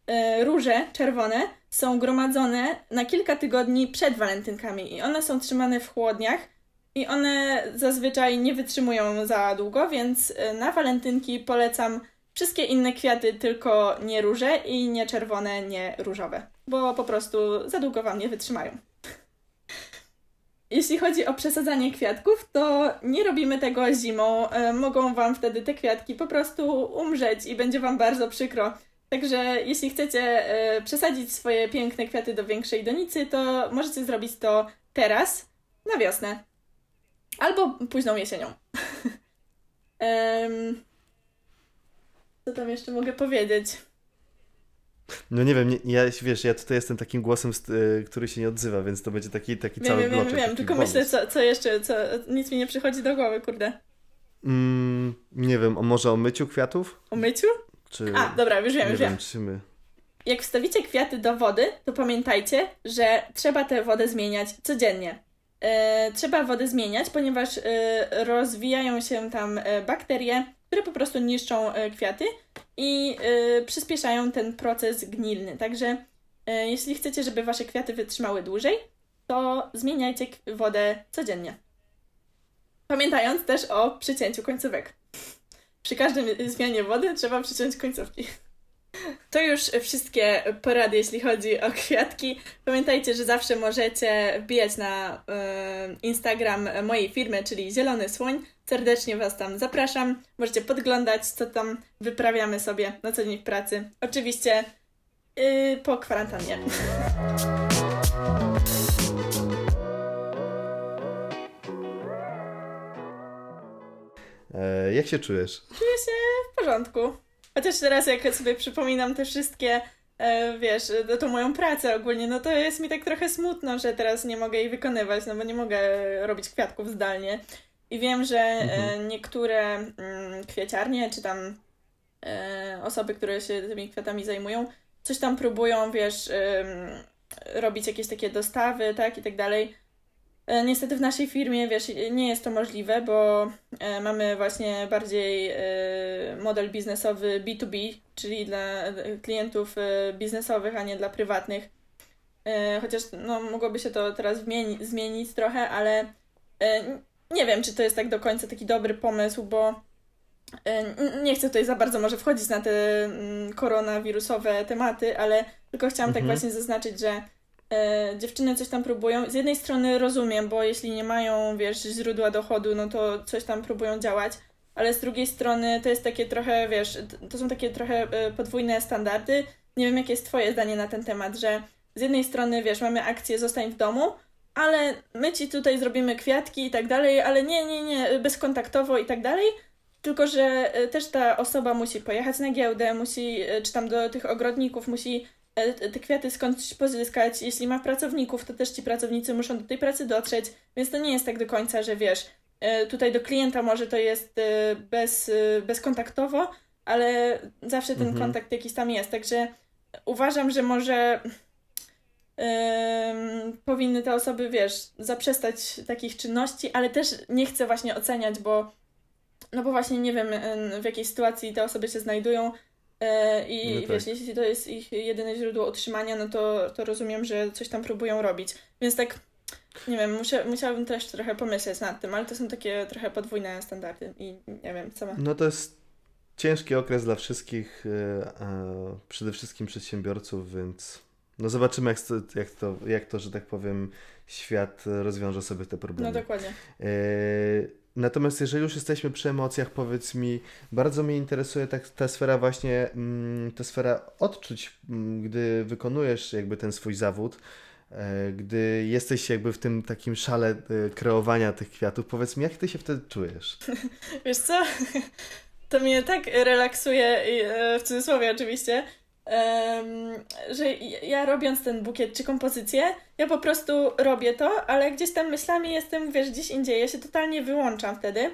e, róże czerwone są gromadzone na kilka tygodni przed walentynkami i one są trzymane w chłodniach i one zazwyczaj nie wytrzymują za długo, więc e, na walentynki polecam wszystkie inne kwiaty, tylko nie róże i nie czerwone, nie różowe, bo po prostu za długo wam nie wytrzymają. Jeśli chodzi o przesadzanie kwiatków, to nie robimy tego zimą. E, Mogą wam wtedy te kwiatki po prostu umrzeć i będzie wam bardzo przykro. Także jeśli chcecie e, przesadzić swoje piękne kwiaty do większej donicy, to możecie zrobić to teraz, na wiosnę. Albo późną jesienią. Em, Co tam jeszcze mogę powiedzieć? No nie wiem, nie, ja, wiesz, ja tutaj jestem takim głosem, y, który się nie odzywa, więc to będzie taki, taki Wiem, cały wiem, wiem, bloczek. wiem, taki tylko bonus. myślę, co, co jeszcze, co, nic mi nie przychodzi do głowy, kurde. Mm, nie wiem, o, może o myciu kwiatów? O myciu? Czy... A, dobra, już wiem, nie już wiem, wiem. czy my... Jak wstawicie kwiaty do wody, to pamiętajcie, że trzeba tę wodę zmieniać codziennie. E, trzeba wodę zmieniać, ponieważ e, rozwijają się tam e, bakterie, które po prostu niszczą kwiaty i przyspieszają ten proces gnilny. Także jeśli chcecie, żeby wasze kwiaty wytrzymały dłużej, to zmieniajcie wodę codziennie. Pamiętając też o przycięciu końcówek. Przy każdym zmianie wody trzeba przyciąć końcówki. To już wszystkie porady, jeśli chodzi o kwiatki. Pamiętajcie, że zawsze możecie wbijać na e, Instagram mojej firmy, czyli Zielony Słoń. Serdecznie Was tam zapraszam. Możecie podglądać, co tam wyprawiamy sobie na co dzień w pracy. Oczywiście yy, po kwarantannie. E, jak się czujesz? Czuję się w porządku. Chociaż teraz, jak sobie przypominam te wszystkie, e, wiesz, no, tą moją pracę ogólnie, no to jest mi tak trochę smutno, że teraz nie mogę jej wykonywać, no bo nie mogę robić kwiatków zdalnie. I wiem, że e, Mhm. niektóre mm, kwieciarnie, czy tam e, osoby, które się tymi kwiatami zajmują, coś tam próbują, wiesz, robić jakieś takie dostawy, tak, i tak dalej. E, Niestety w naszej firmie, wiesz, nie jest to możliwe, bo e, mamy właśnie bardziej e, model biznesowy B2B, czyli dla klientów biznesowych, a nie dla prywatnych. Chociaż no, mogłoby się to teraz zmieni- zmienić trochę, ale nie wiem, czy to jest tak do końca taki dobry pomysł, bo nie chcę tutaj za bardzo może wchodzić na te mm, koronawirusowe tematy, ale tylko chciałam tak Mhm. właśnie zaznaczyć, że e, dziewczyny coś tam próbują. Z jednej strony rozumiem, bo jeśli nie mają, wiesz, źródła dochodu, no to coś tam próbują działać, ale z drugiej strony to jest takie trochę, wiesz, to są takie trochę e, podwójne standardy. Nie wiem, jakie jest Twoje zdanie na ten temat, że z jednej strony, wiesz, mamy akcję Zostań w domu, ale my ci tutaj zrobimy kwiatki i tak dalej, ale nie, nie, nie, bezkontaktowo i tak dalej. Tylko, że e, też ta osoba musi pojechać na giełdę, musi, e, czy tam do tych ogrodników, musi te kwiaty skądś pozyskać. Jeśli ma pracowników, to też ci pracownicy muszą do tej pracy dotrzeć, więc to nie jest tak do końca, że wiesz, e, tutaj do klienta może to jest e, bez, e, bezkontaktowo, ale zawsze ten Mhm. kontakt jakiś tam jest. Także uważam, że może powinny te osoby, wiesz, zaprzestać takich czynności, ale też nie chcę właśnie oceniać, bo no bo właśnie nie wiem em, w jakiej sytuacji te osoby się znajdują e, i No tak. wiesz, jeśli to jest ich jedyne źródło utrzymania, no to, to rozumiem, że coś tam próbują robić. Więc tak, nie wiem, muszę, musiałabym też trochę pomyśleć nad tym, ale to są takie trochę podwójne standardy i nie wiem, sama. No to jest ciężki okres dla wszystkich, e, e, przede wszystkim przedsiębiorców, więc no zobaczymy jak to, jak to, jak to że tak powiem, świat rozwiąże sobie te problemy. No dokładnie. E, Natomiast jeżeli już jesteśmy przy emocjach, powiedz mi, bardzo mnie interesuje ta, ta sfera właśnie, mm, ta sfera odczuć, mm, gdy wykonujesz jakby ten swój zawód, e, gdy jesteś jakby w tym takim szale e, kreowania tych kwiatów. Powiedz mi, jak ty się wtedy czujesz? Wiesz co? To mnie tak relaksuje, e, w cudzysłowie oczywiście, że ja robiąc ten bukiet czy kompozycję, ja po prostu robię to, ale gdzieś tam myślami jestem, wiesz, gdzieś indziej. Ja się totalnie wyłączam wtedy.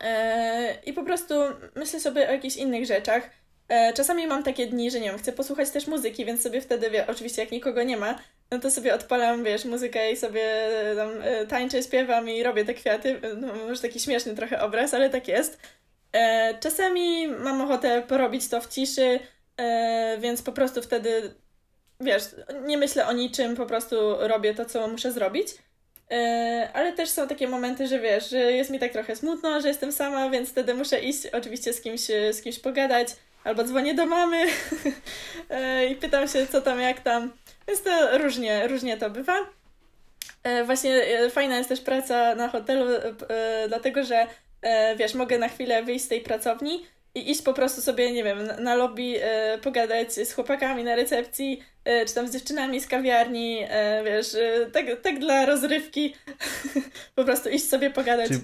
E, I po prostu myślę sobie o jakichś innych rzeczach. E, Czasami mam takie dni, że nie wiem, chcę posłuchać też muzyki, więc sobie wtedy, wie, oczywiście jak nikogo nie ma, no to sobie odpalam, wiesz, muzykę i sobie e, tam tańczę, śpiewam i robię te kwiaty. No, może taki śmieszny trochę obraz, ale tak jest. Czasami mam ochotę porobić to w ciszy, e, więc po prostu wtedy, wiesz, nie myślę o niczym, po prostu robię to, co muszę zrobić. E, Ale też są takie momenty, że wiesz, że jest mi tak trochę smutno, że jestem sama, więc wtedy muszę iść oczywiście z kimś, z kimś pogadać, albo dzwonię do mamy e, i pytam się, co tam, jak tam. Więc to różnie, różnie to bywa. Właśnie fajna jest też praca na hotelu, dlatego że wiesz, mogę na chwilę wyjść z tej pracowni i iść po prostu sobie, nie wiem, na- lobby e, pogadać z chłopakami na recepcji, e, czy tam z dziewczynami z kawiarni, e, wiesz, tak, tak dla rozrywki, po prostu iść sobie pogadać, Czy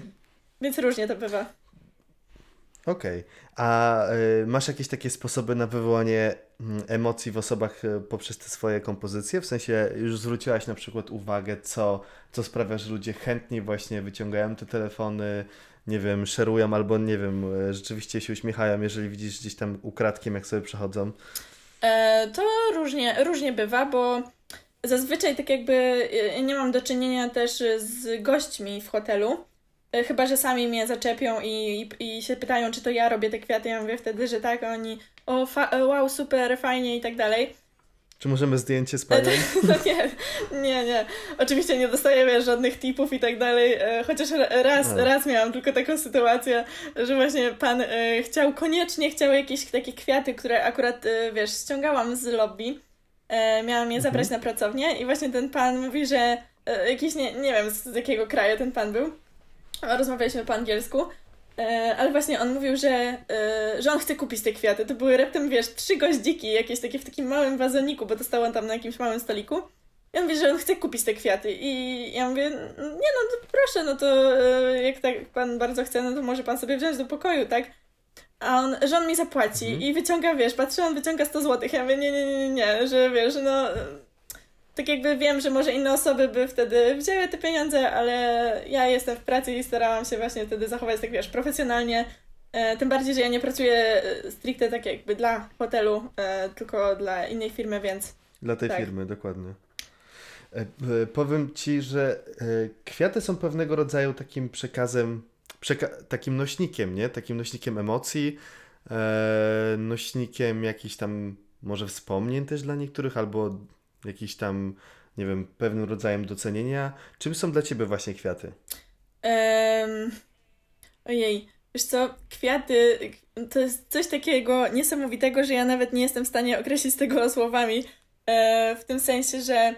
więc różnie to bywa. Okej. A y, masz jakieś takie sposoby na wywołanie mm, emocji w osobach poprzez te swoje kompozycje? W sensie już zwróciłaś na przykład uwagę, co, co sprawia, że ludzie chętniej właśnie wyciągają te telefony, nie wiem, szerują albo nie wiem, y, rzeczywiście się uśmiechają, jeżeli widzisz gdzieś tam ukradkiem, jak sobie przechodzą. E, to różnie, różnie bywa, bo zazwyczaj tak jakby e, nie mam do czynienia też z gośćmi w hotelu. E, Chyba, że sami mnie zaczepią i, i, i się pytają, czy to ja robię te kwiaty. Ja mówię wtedy, że tak, oni o, e, wow, super, fajnie i tak dalej. Czy możemy zdjęcie z panią? No nie, nie, nie. Oczywiście nie dostaję wiesz, żadnych tipów i tak dalej, e, chociaż ra- raz, A. raz miałam tylko taką sytuację, że właśnie pan e, chciał, koniecznie chciał jakieś takie kwiaty, które akurat, e, wiesz, ściągałam z lobby. Miałam je zabrać na pracownię i właśnie ten pan mówi, że jakiś, nie, nie wiem z jakiego kraju ten pan był, rozmawialiśmy po angielsku, ale właśnie on mówił, że, e, że on chce kupić te kwiaty. To były raptem, wiesz, trzy goździki, jakieś takie w takim małym wazoniku, bo dostał on tam na jakimś małym stoliku. I on mówi, że on chce kupić te kwiaty. I ja mówię, nie no, to proszę, no to e, jak tak pan bardzo chce, no to może pan sobie wziąć do pokoju, tak? A on, że on mi zapłaci Mhm. i wyciąga, wiesz, patrzę, on wyciąga 100 zł. Ja mówię, nie, nie, nie, nie, nie, że wiesz, no... Tak jakby wiem, że może inne osoby by wtedy wzięły te pieniądze, ale ja jestem w pracy i starałam się właśnie wtedy zachować tak, wiesz, profesjonalnie. E, tym bardziej, że ja nie pracuję e, stricte tak jakby dla hotelu, e, tylko dla innej firmy, więc Dla tej Tak. firmy, dokładnie. E, powiem ci, że kwiaty są pewnego rodzaju takim przekazem, przeka- takim nośnikiem, nie? Takim nośnikiem emocji, nośnikiem jakichś tam może wspomnień też dla niektórych, albo jakiś tam, nie wiem, pewnym rodzajem docenienia. Czym są dla ciebie właśnie kwiaty? Em, ojej, wiesz co, kwiaty to jest coś takiego niesamowitego, że ja nawet nie jestem w stanie określić tego słowami. E, w tym sensie, że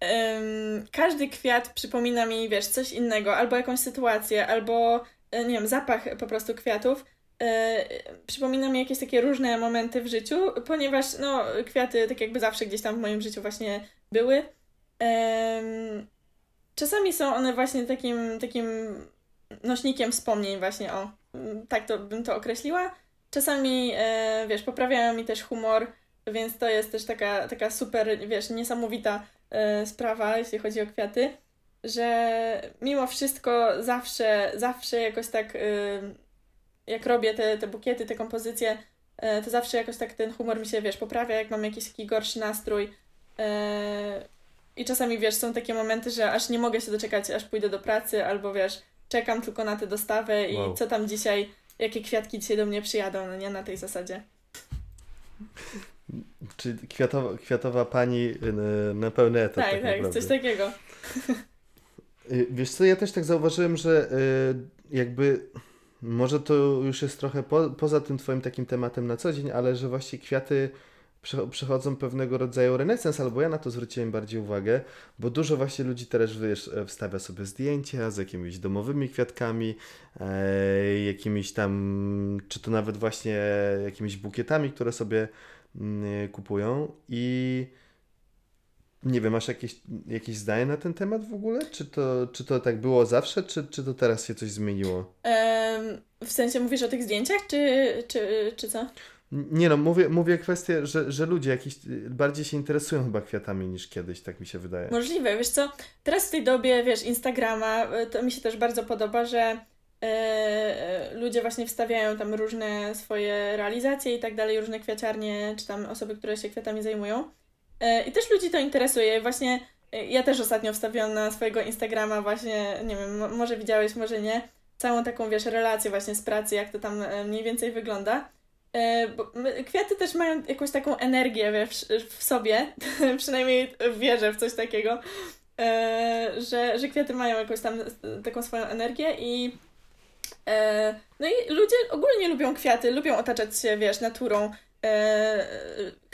em, każdy kwiat przypomina mi, wiesz, coś innego, albo jakąś sytuację, albo e, nie wiem, zapach po prostu kwiatów. E, przypomina mi jakieś takie różne momenty w życiu, ponieważ no, kwiaty tak jakby zawsze gdzieś tam w moim życiu właśnie były. Czasami są one właśnie takim, takim nośnikiem wspomnień właśnie, o, tak to bym to określiła. Czasami, e, wiesz, poprawiają mi też humor, więc to jest też taka, taka super, wiesz, niesamowita e, sprawa, jeśli chodzi o kwiaty, że mimo wszystko zawsze, zawsze jakoś tak, jak robię te, te bukiety, te kompozycje, e, to zawsze jakoś tak ten humor mi się, wiesz, poprawia, jak mam jakiś taki gorszy nastrój. E, i czasami, wiesz, są takie momenty, że aż nie mogę się doczekać, aż pójdę do pracy, albo wiesz, czekam tylko na tę dostawę i Wow. co tam dzisiaj, jakie kwiatki dzisiaj do mnie przyjadą, no nie na tej zasadzie. Czy kwiatowa, kwiatowa pani y, na pełny etat? Tak, tak, tak, coś takiego. Y, Wiesz co, ja też tak zauważyłem, że y, jakby może to już jest trochę po, poza tym twoim takim tematem na co dzień, ale że właśnie kwiaty prze- przechodzą pewnego rodzaju renesans, albo ja na to zwróciłem bardziej uwagę, bo dużo właśnie ludzi teraz, wiesz, e, wstawia sobie zdjęcia z jakimiś domowymi kwiatkami, e, jakimiś tam, czy to nawet właśnie jakimiś bukietami, które sobie mm, kupują i nie wiem, masz jakieś, jakieś zdanie na ten temat w ogóle? Czy to, czy to tak było zawsze, czy, czy to teraz się coś zmieniło? W sensie mówisz o tych zdjęciach, czy, czy, czy co? Nie no, mówię, mówię kwestię, że, że ludzie jakiś bardziej się interesują chyba kwiatami niż kiedyś, tak mi się wydaje. Możliwe, wiesz co, teraz w tej dobie, wiesz, Instagrama, e, to mi się też bardzo podoba, że e, ludzie właśnie wstawiają tam różne swoje realizacje i tak dalej, różne kwiaciarnie, czy tam osoby, które się kwiatami zajmują. E, I też ludzi to interesuje. Właśnie e, ja też ostatnio wstawiłam na swojego Instagrama właśnie, nie wiem, mo- może widziałeś, może nie, całą taką, wiesz, relację właśnie z pracy, jak to tam e, mniej więcej wygląda. Bo kwiaty też mają jakąś taką energię w sobie, przynajmniej wierzę w coś takiego, że, że kwiaty mają jakąś tam taką swoją energię i no i ludzie ogólnie lubią kwiaty, lubią otaczać się, wiesz, naturą. E,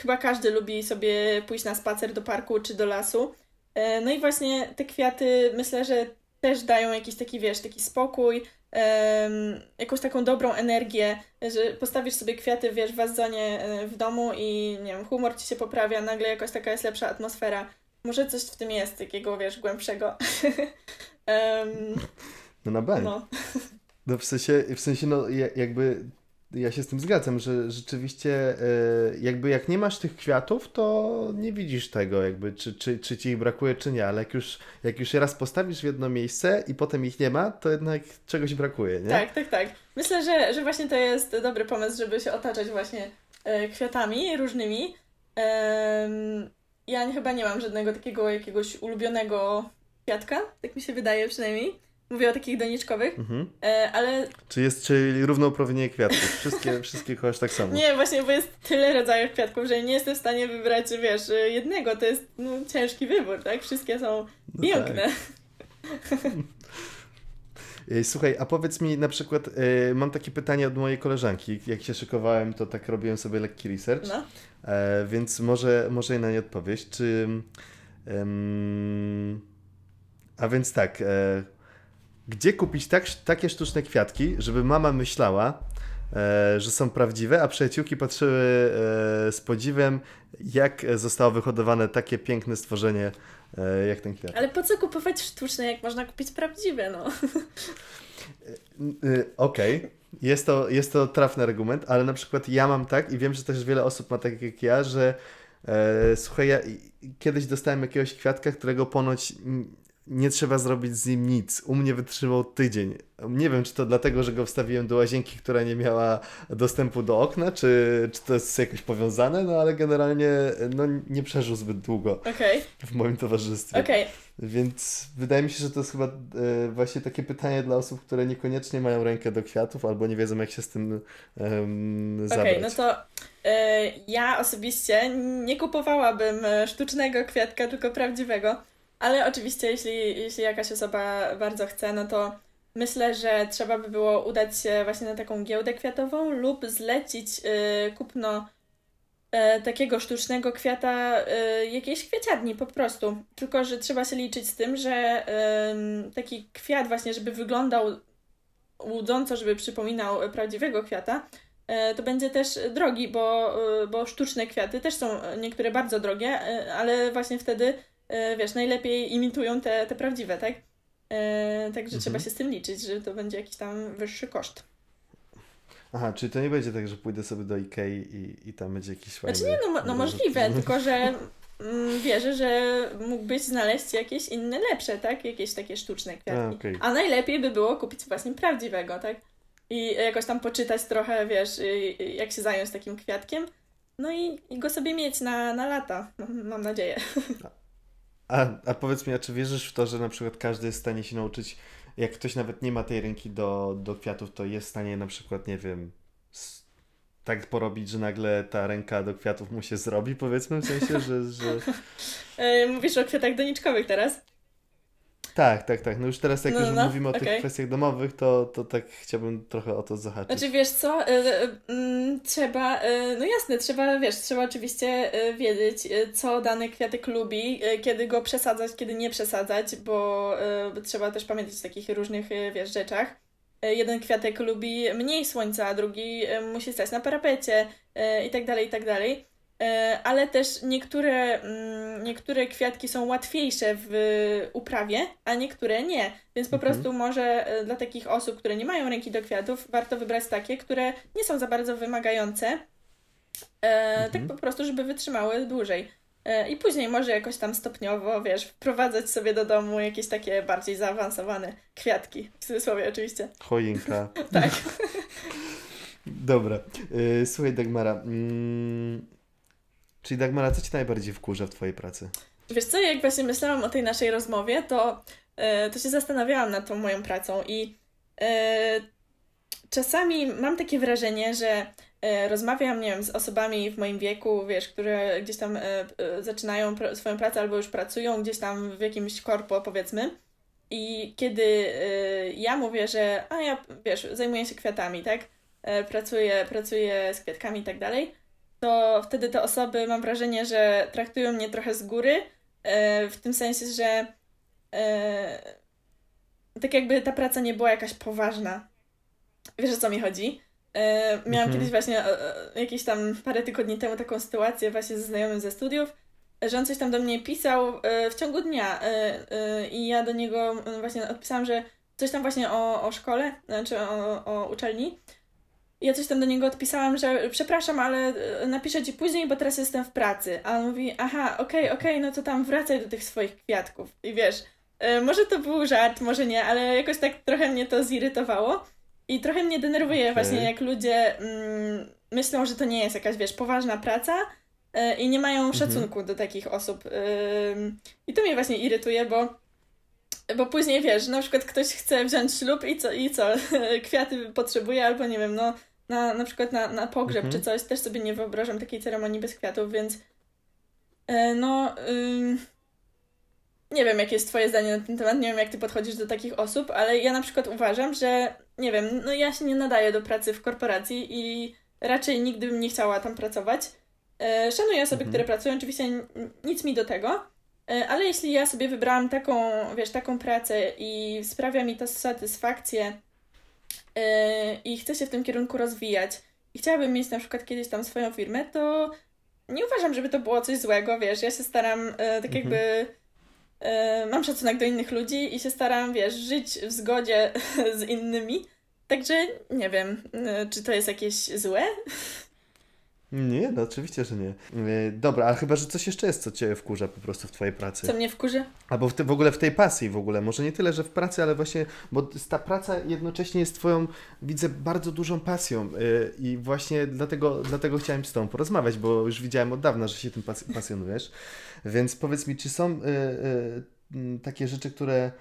chyba każdy lubi sobie pójść na spacer do parku czy do lasu. E, no i właśnie te kwiaty myślę, że też dają jakiś taki, wiesz, taki spokój, em, jakąś taką dobrą energię, że postawisz sobie kwiaty, wiesz, w wazonie e, w domu i nie wiem, humor ci się poprawia, nagle jakaś taka jest lepsza atmosfera. Może coś w tym jest, takiego, wiesz, głębszego. No na bank. no. No w sensie, w sensie no ja- jakby ja się z tym zgadzam, że rzeczywiście e, jakby jak nie masz tych kwiatów, to nie widzisz tego jakby, czy, czy, czy ci ich brakuje, czy nie, ale jak już, jak już raz postawisz w jedno miejsce i potem ich nie ma, to jednak czegoś brakuje, nie? Tak, tak, tak. Myślę, że, że właśnie to jest dobry pomysł, żeby się otaczać właśnie e, kwiatami różnymi. Ja chyba nie mam żadnego takiego jakiegoś ulubionego kwiatka, tak mi się wydaje przynajmniej. Mówię o takich doniczkowych, Mhm. e, ale Czy jest, czyli równouprawnienie kwiatków, wszystkie, wszystkie kochasz tak samo. nie, właśnie, bo jest tyle rodzajów kwiatków, że nie jestem w stanie wybrać, wiesz, jednego. To jest no, ciężki wybór, tak? Wszystkie są No piękne. Ej, Słuchaj, a powiedz mi na przykład, e, mam takie pytanie od mojej koleżanki. Jak się szykowałem, to tak robiłem sobie lekki research. No. E, więc może, może jej na nie odpowiedź. Czy. a więc tak. E, gdzie kupić tak, takie sztuczne kwiatki, żeby mama myślała, e, że są prawdziwe, a przyjaciółki patrzyły e, z podziwem, jak zostało wyhodowane takie piękne stworzenie, e, jak ten kwiat. Ale po co kupować sztuczne, jak można kupić prawdziwe, no? Y, Okej, jest, to, jest to trafny argument, ale na przykład ja mam tak i wiem, że też wiele osób ma tak jak ja, że e, słuchaj, ja kiedyś dostałem jakiegoś kwiatka, którego ponoć nie trzeba zrobić z nim nic. U mnie wytrzymał tydzień. Nie wiem, czy to dlatego, że go wstawiłem do łazienki, która nie miała dostępu do okna, czy, czy to jest jakoś powiązane, no ale generalnie no, nie przeżył zbyt długo Okej, w moim towarzystwie. okej. Więc wydaje mi się, że to jest chyba e, właśnie takie pytanie dla osób, które niekoniecznie mają rękę do kwiatów albo nie wiedzą, jak się z tym em, Okej, zabrać. no to e, ja osobiście nie kupowałabym e, sztucznego kwiatka, tylko prawdziwego. Ale oczywiście, jeśli, jeśli jakaś osoba bardzo chce, no to myślę, że trzeba by było udać się właśnie na taką giełdę kwiatową lub zlecić e, kupno e, takiego sztucznego kwiata e, jakiejś kwieciarni po prostu. Tylko, że trzeba się liczyć z tym, że em, taki kwiat właśnie, żeby wyglądał łudząco, żeby przypominał prawdziwego kwiata, e, to będzie też drogi, bo, e, bo sztuczne kwiaty też są niektóre bardzo drogie, e, ale właśnie wtedy, wiesz, najlepiej imitują te, te prawdziwe, tak? E, Także Mhm. trzeba się z tym liczyć, że to będzie jakiś tam wyższy koszt. Aha, czyli to nie będzie tak, że pójdę sobie do Ikei i, i tam będzie jakiś fajny... Znaczy nie, no, no obrazek. możliwe, tylko że mm, wierzę, że mógłbyś znaleźć jakieś inne lepsze, tak? Jakieś takie sztuczne kwiatki. A, okej. A najlepiej by było kupić właśnie prawdziwego, tak? I jakoś tam poczytać trochę, wiesz, y, y, jak się zająć takim kwiatkiem. No i, i go sobie mieć na, na lata, mam nadzieję. A, a powiedz mi, a czy wierzysz w to, że na przykład każdy jest w stanie się nauczyć, jak ktoś nawet nie ma tej ręki do, do kwiatów, to jest w stanie na przykład, nie wiem, tak porobić, że nagle ta ręka do kwiatów mu się zrobi, powiedzmy, w sensie, że... że... E, Mówisz o kwiatach doniczkowych teraz? Tak, tak, tak. No już teraz jak No, już no, mówimy o tych okej. kwestiach domowych, to, to tak chciałbym trochę o to zahaczyć. Znaczy wiesz co, e, e, mm, trzeba, e, no jasne, trzeba, wiesz, trzeba oczywiście wiedzieć, co dany kwiatek lubi, kiedy go przesadzać, kiedy nie przesadzać, bo trzeba też pamiętać o takich różnych, wiesz, rzeczach. Jeden kwiatek lubi mniej słońca, a drugi musi stać na parapecie i tak dalej, i tak dalej. E, Ale też niektóre, mm, niektóre kwiatki są łatwiejsze w uprawie, a niektóre nie. Więc po Mhm. prostu może e, dla takich osób, które nie mają ręki do kwiatów, warto wybrać takie, które nie są za bardzo wymagające. E, Tak po prostu, żeby wytrzymały dłużej. I później może jakoś tam stopniowo, wiesz, wprowadzać sobie do domu jakieś takie bardziej zaawansowane kwiatki. W cudzysłowie oczywiście. Choinka. Tak. Dobra. Słuchaj, Dagmara. Mm, czyli Dagmara, co Ci najbardziej wkurza w Twojej pracy? Wiesz co, jak właśnie myślałam o tej naszej rozmowie, to, e, to się zastanawiałam nad tą moją pracą i e, czasami mam takie wrażenie, że e, rozmawiam, nie wiem, z osobami w moim wieku, wiesz, które gdzieś tam zaczynają swoją pracę albo już pracują gdzieś tam w jakimś korpo, powiedzmy. I kiedy ja mówię, że a ja, wiesz, zajmuję się kwiatami, tak? Pracuję, pracuję z kwiatkami i tak dalej, to wtedy te osoby, mam wrażenie, że traktują mnie trochę z góry, e, w tym sensie, że e, tak jakby ta praca nie była jakaś poważna. Wiesz o co mi chodzi? E, miałam Mhm. kiedyś właśnie jakieś tam parę tygodni temu taką sytuację właśnie ze znajomym ze studiów, że on coś tam do mnie pisał w ciągu dnia i ja do niego właśnie odpisałam, że coś tam właśnie o, o szkole, znaczy o, o uczelni. Ja coś tam do niego odpisałam, że przepraszam, ale e, napiszę ci później, bo teraz jestem w pracy. A on mówi, aha, okej, okej, no to tam wracaj do tych swoich kwiatków. I wiesz, e, może to był żart, może nie, ale jakoś tak trochę mnie to zirytowało. I trochę mnie denerwuje Okej. właśnie, jak ludzie mm, myślą, że to nie jest jakaś, wiesz, poważna praca e, i nie mają szacunku do takich osób. Ym, I to mnie właśnie irytuje, bo bo później wiesz, na przykład ktoś chce wziąć ślub i co, i co, kwiaty potrzebuje, albo nie wiem, no na, na przykład na, na pogrzeb Mhm. czy coś, też sobie nie wyobrażam takiej ceremonii bez kwiatów, więc e, no ym, nie wiem, jakie jest twoje zdanie na ten temat, nie wiem, jak ty podchodzisz do takich osób, ale ja na przykład uważam, że nie wiem, no ja się nie nadaję do pracy w korporacji i raczej nigdy bym nie chciała tam pracować. E, Szanuję osoby, Mhm. które pracują, oczywiście nic mi do tego, E, Ale jeśli ja sobie wybrałam taką, wiesz, taką pracę i sprawia mi to satysfakcję i chcę się w tym kierunku rozwijać i chciałabym mieć na przykład kiedyś tam swoją firmę, to nie uważam, żeby to było coś złego, wiesz, ja się staram e, tak Mhm. jakby e, mam szacunek do innych ludzi i się staram, wiesz, żyć w zgodzie z innymi, także nie wiem, e, czy to jest jakieś złe? Nie, no oczywiście, że nie. Yy, dobra, ale chyba, że coś jeszcze jest, co Cię wkurza po prostu w Twojej pracy. Co mnie wkurzy? Albo w, te, w ogóle w tej pasji w ogóle. Może nie tyle, że w pracy, ale właśnie, bo ta praca jednocześnie jest Twoją, widzę, bardzo dużą pasją yy, i właśnie dlatego, dlatego chciałem z Tobą porozmawiać, bo już widziałem od dawna, że się tym pas pasjonujesz. Więc powiedz mi, czy są yy, yy, takie rzeczy, które...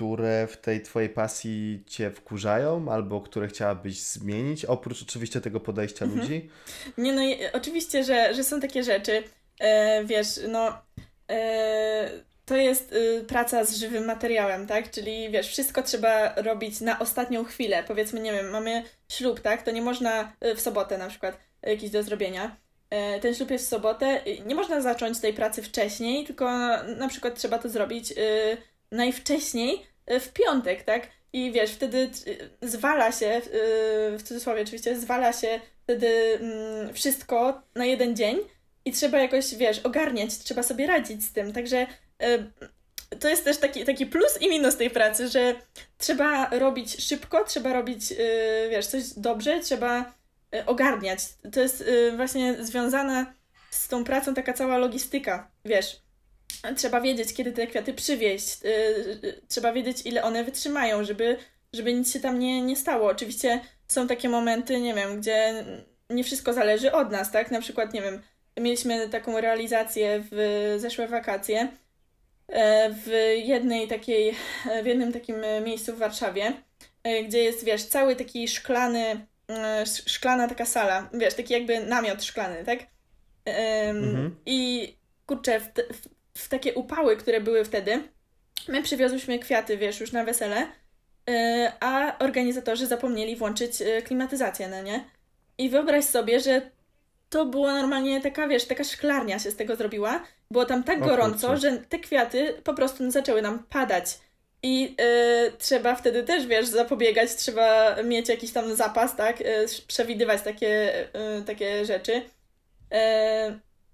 które w tej Twojej pasji Cię wkurzają, albo które chciałabyś zmienić, oprócz oczywiście tego podejścia Mhm. ludzi? Nie no, oczywiście, że, że są takie rzeczy. E, wiesz, no. E, to jest y, praca z żywym materiałem, tak? Czyli wiesz, wszystko trzeba robić na ostatnią chwilę. Powiedzmy, nie wiem, mamy ślub, tak? To nie można y, w sobotę na przykład jakiś do zrobienia. E, ten ślub jest w sobotę. Nie można zacząć tej pracy wcześniej, tylko na, przykład trzeba to zrobić y, najwcześniej w piątek, tak? I wiesz, wtedy y, zwala się, y, w cudzysłowie oczywiście, zwala się wtedy mm, wszystko na jeden dzień i trzeba jakoś, wiesz, ogarniać, trzeba sobie radzić z tym. Także y, to jest też taki, taki plus i minus tej pracy, że trzeba robić szybko, trzeba robić, y, wiesz, coś dobrze, trzeba y, ogarniać. To jest y, właśnie związane z tą pracą taka cała logistyka, wiesz. Trzeba wiedzieć, kiedy te kwiaty przywieźć, y, y, trzeba wiedzieć, ile one wytrzymają, żeby, żeby nic się tam nie, nie stało. Oczywiście są takie momenty, nie wiem, gdzie nie wszystko zależy od nas, tak? Na przykład, nie wiem, mieliśmy taką realizację w zeszłe wakacje e, w jednej takiej, w jednym takim miejscu w Warszawie, e, gdzie jest, wiesz, cały taki szklany, e, sz- szklana taka sala, wiesz, taki jakby namiot szklany, tak? Mhm. I kurczę, w, w takie upały, które były wtedy, my przywiozłyśmy kwiaty, wiesz, już na wesele, e, a organizatorzy zapomnieli włączyć e, klimatyzację, no nie? I wyobraź sobie, że to było normalnie taka, wiesz, taka szklarnia się z tego zrobiła. Było tam tak gorąco, że te kwiaty po prostu zaczęły nam padać. I e, trzeba wtedy też, wiesz, zapobiegać, trzeba mieć jakiś tam zapas, tak? Przewidywać takie, takie rzeczy.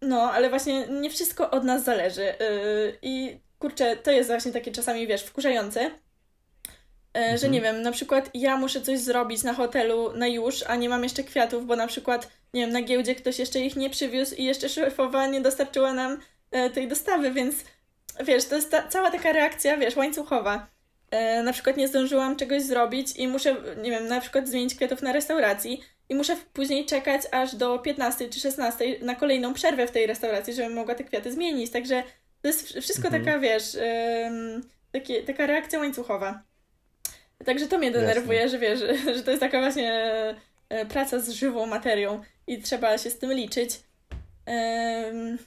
No, ale właśnie nie wszystko od nas zależy. E, I kurczę, to jest właśnie takie czasami, wiesz, wkurzające. E, Że Mhm. nie wiem, na przykład ja muszę coś zrobić na hotelu na już, a nie mam jeszcze kwiatów, bo na przykład, nie wiem, na giełdzie ktoś jeszcze ich nie przywiózł i jeszcze szefowa nie dostarczyła nam e, tej dostawy, więc wiesz, to jest ta, cała taka reakcja, wiesz, łańcuchowa. E, na przykład nie zdążyłam czegoś zrobić i muszę, nie wiem, na przykład zmienić kwiatów na restauracji i muszę później czekać aż do 15 czy 16 na kolejną przerwę w tej restauracji, żebym mogła te kwiaty zmienić. Także to jest wsz- wszystko Mhm. taka, wiesz, takie, taka reakcja łańcuchowa. Także to mnie denerwuje, że wiesz, że, że to jest taka właśnie e, praca z żywą materią i trzeba się z tym liczyć. Em,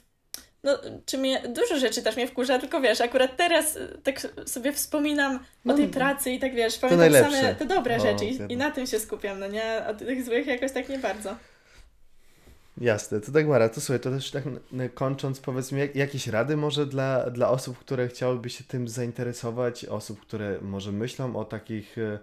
no, czy mnie, dużo rzeczy też mnie wkurza, tylko wiesz, akurat teraz e, tak sobie wspominam No, o tej pracy i tak wiesz, pamiętam same te dobre O, rzeczy i, i na tym się skupiam, no nie? A tych złych jakoś tak nie bardzo. Jasne, to Dagmara, to słuchaj, to też tak kończąc, powiedz mi, jak, jakieś rady może dla, dla osób, które chciałyby się tym zainteresować, osób, które może myślą o takich e,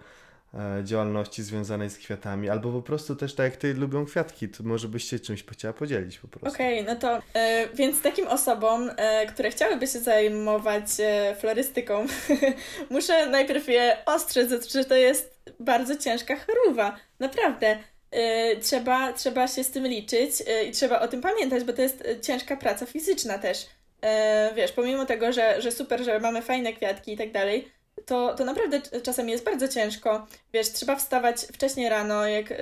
działalności związanej z kwiatami, albo po prostu też tak jak ty lubią kwiatki, to może byś się czymś chciała podzielić po prostu. Okej, no to e, więc takim osobom, e, które chciałyby się zajmować e, florystyką, muszę najpierw je ostrzec, że to jest bardzo ciężka choroba. Naprawdę. E, trzeba, trzeba się z tym liczyć e, i trzeba o tym pamiętać, bo to jest e, ciężka praca fizyczna też. E, wiesz, pomimo tego, że, że super, że mamy fajne kwiatki i tak dalej, to, to naprawdę c- czasami jest bardzo ciężko. Wiesz, trzeba wstawać wcześniej rano, jak, e,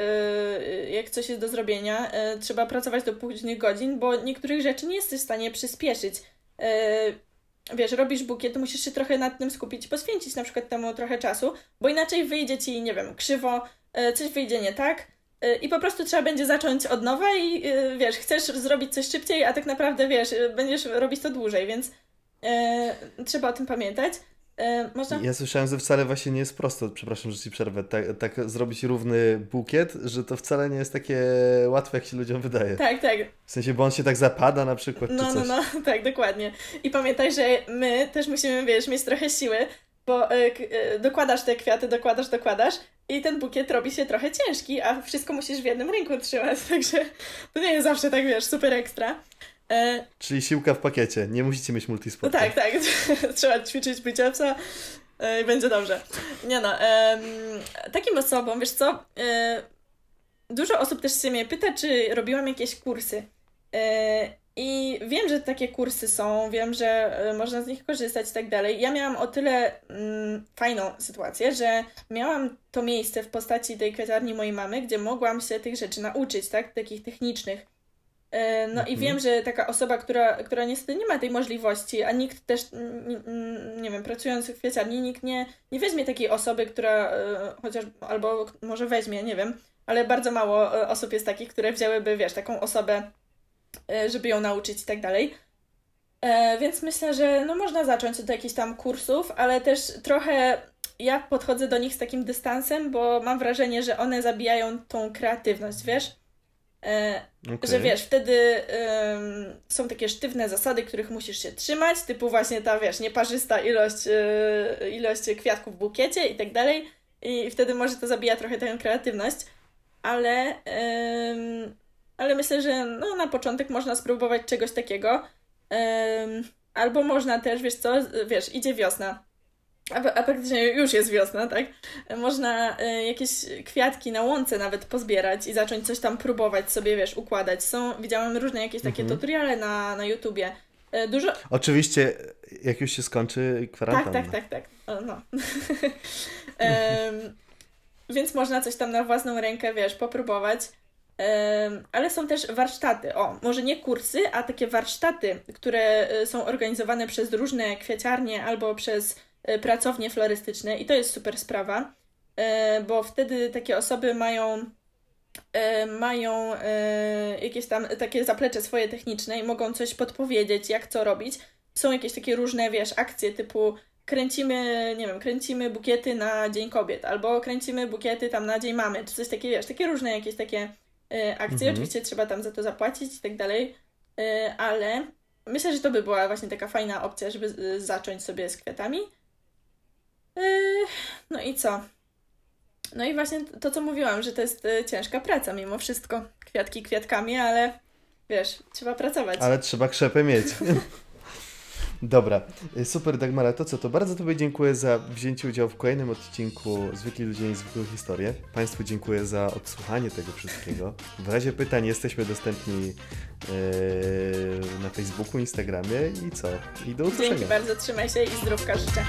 jak coś jest do zrobienia. E, trzeba pracować do późnych godzin, bo niektórych rzeczy nie jesteś w stanie przyspieszyć. E, wiesz, robisz bukiet, to musisz się trochę nad tym skupić, poświęcić na przykład temu trochę czasu, bo inaczej wyjdzie ci, nie wiem, krzywo, coś wyjdzie nie tak. I po prostu trzeba będzie zacząć od nowa i wiesz, chcesz zrobić coś szybciej, a tak naprawdę wiesz, będziesz robić to dłużej, więc trzeba o tym pamiętać. E, można Ja słyszałem, że wcale właśnie nie jest prosto, przepraszam, że ci przerwę, tak, tak zrobić równy bukiet, że to wcale nie jest takie łatwe, jak się ludziom wydaje. Tak, tak. W sensie, bo on się tak zapada na przykład, No, no, no, tak, dokładnie. I pamiętaj, że my też musimy, wiesz, mieć trochę siły, bo k- e, dokładasz te kwiaty, dokładasz, dokładasz i ten bukiet robi się trochę ciężki, a wszystko musisz w jednym ręku trzymać, także to nie jest zawsze tak, wiesz, super ekstra. E, Czyli siłka w pakiecie, nie musicie mieć no multisportu. tak, tak, trzeba ćwiczyć bicepsa e, i będzie dobrze. Nie no, em, takim osobom, wiesz co, e, dużo osób też się mnie pyta, czy robiłam jakieś kursy. E, I wiem, że takie kursy są, wiem, że e, można z nich korzystać i tak dalej. Ja miałam o tyle mm, fajną sytuację, że miałam to miejsce w postaci tej kwiatarni mojej mamy, gdzie mogłam się tych rzeczy nauczyć, tak? Takich technicznych. E, No i Mhm. wiem, że taka osoba, która, która niestety nie ma tej możliwości, a nikt też, nie wiem, pracując w kwiaciarni, nikt nie, nie weźmie takiej osoby, która e, chociaż, albo może weźmie, nie wiem, ale bardzo mało e, osób jest takich, które wzięłyby, wiesz, taką osobę, żeby ją nauczyć i tak dalej. Więc myślę, że no można zacząć od jakichś tam kursów, ale też trochę ja podchodzę do nich z takim dystansem, bo mam wrażenie, że one zabijają tą kreatywność, wiesz? E, Okej. że wiesz, wtedy ym, są takie sztywne zasady, których musisz się trzymać, typu właśnie ta, wiesz, nieparzysta ilość, yy, ilość kwiatków w bukiecie i tak dalej. I wtedy może to zabija trochę tę kreatywność, ale, ym, ale myślę, że no, na początek można spróbować czegoś takiego. Ym, albo można też, wiesz co, wiesz, idzie wiosna. A, praktycznie już jest wiosna, tak? Można y, jakieś kwiatki na łące nawet pozbierać i zacząć coś tam próbować sobie, wiesz, układać. Są, widziałam różne jakieś takie Mhm. tutoriale na, na YouTubie. Y, Dużo, Oczywiście, jak już się skończy kwarantanna. tak, tak, tak, tak. O, no. Em, więc można coś tam na własną rękę, wiesz, popróbować. Em, ale są też warsztaty. O, może nie kursy, a takie warsztaty, które y, są organizowane przez różne kwiaciarnie albo przez pracownie florystyczne i to jest super sprawa, e, bo wtedy takie osoby mają e, mają e, jakieś tam takie zaplecze swoje techniczne i mogą coś podpowiedzieć, jak co robić. Są jakieś takie różne, wiesz, akcje typu kręcimy, nie wiem, kręcimy bukiety na Dzień Kobiet, albo kręcimy bukiety tam na Dzień Mamy, czy coś takiego, wiesz, takie różne jakieś takie e, akcje. Mhm. Oczywiście trzeba tam za to zapłacić i tak dalej, e, ale myślę, że to by była właśnie taka fajna opcja, żeby e, zacząć sobie z kwiatami. E, No i co? No i właśnie to, co mówiłam, że to jest e, ciężka praca mimo wszystko. Kwiatki kwiatkami, ale wiesz, trzeba pracować. Ale trzeba krzepę mieć. Dobra, y, super Dagmara, to co, to bardzo Tobie dziękuję za wzięcie udziału w kolejnym odcinku Zwykli Ludzie i Zwykłe Historie. Państwu dziękuję za odsłuchanie tego wszystkiego. W razie pytań jesteśmy dostępni yy, na Facebooku, Instagramie i co? I do usłyszenia. Dzięki bardzo, trzymaj się i zdrówka życzę.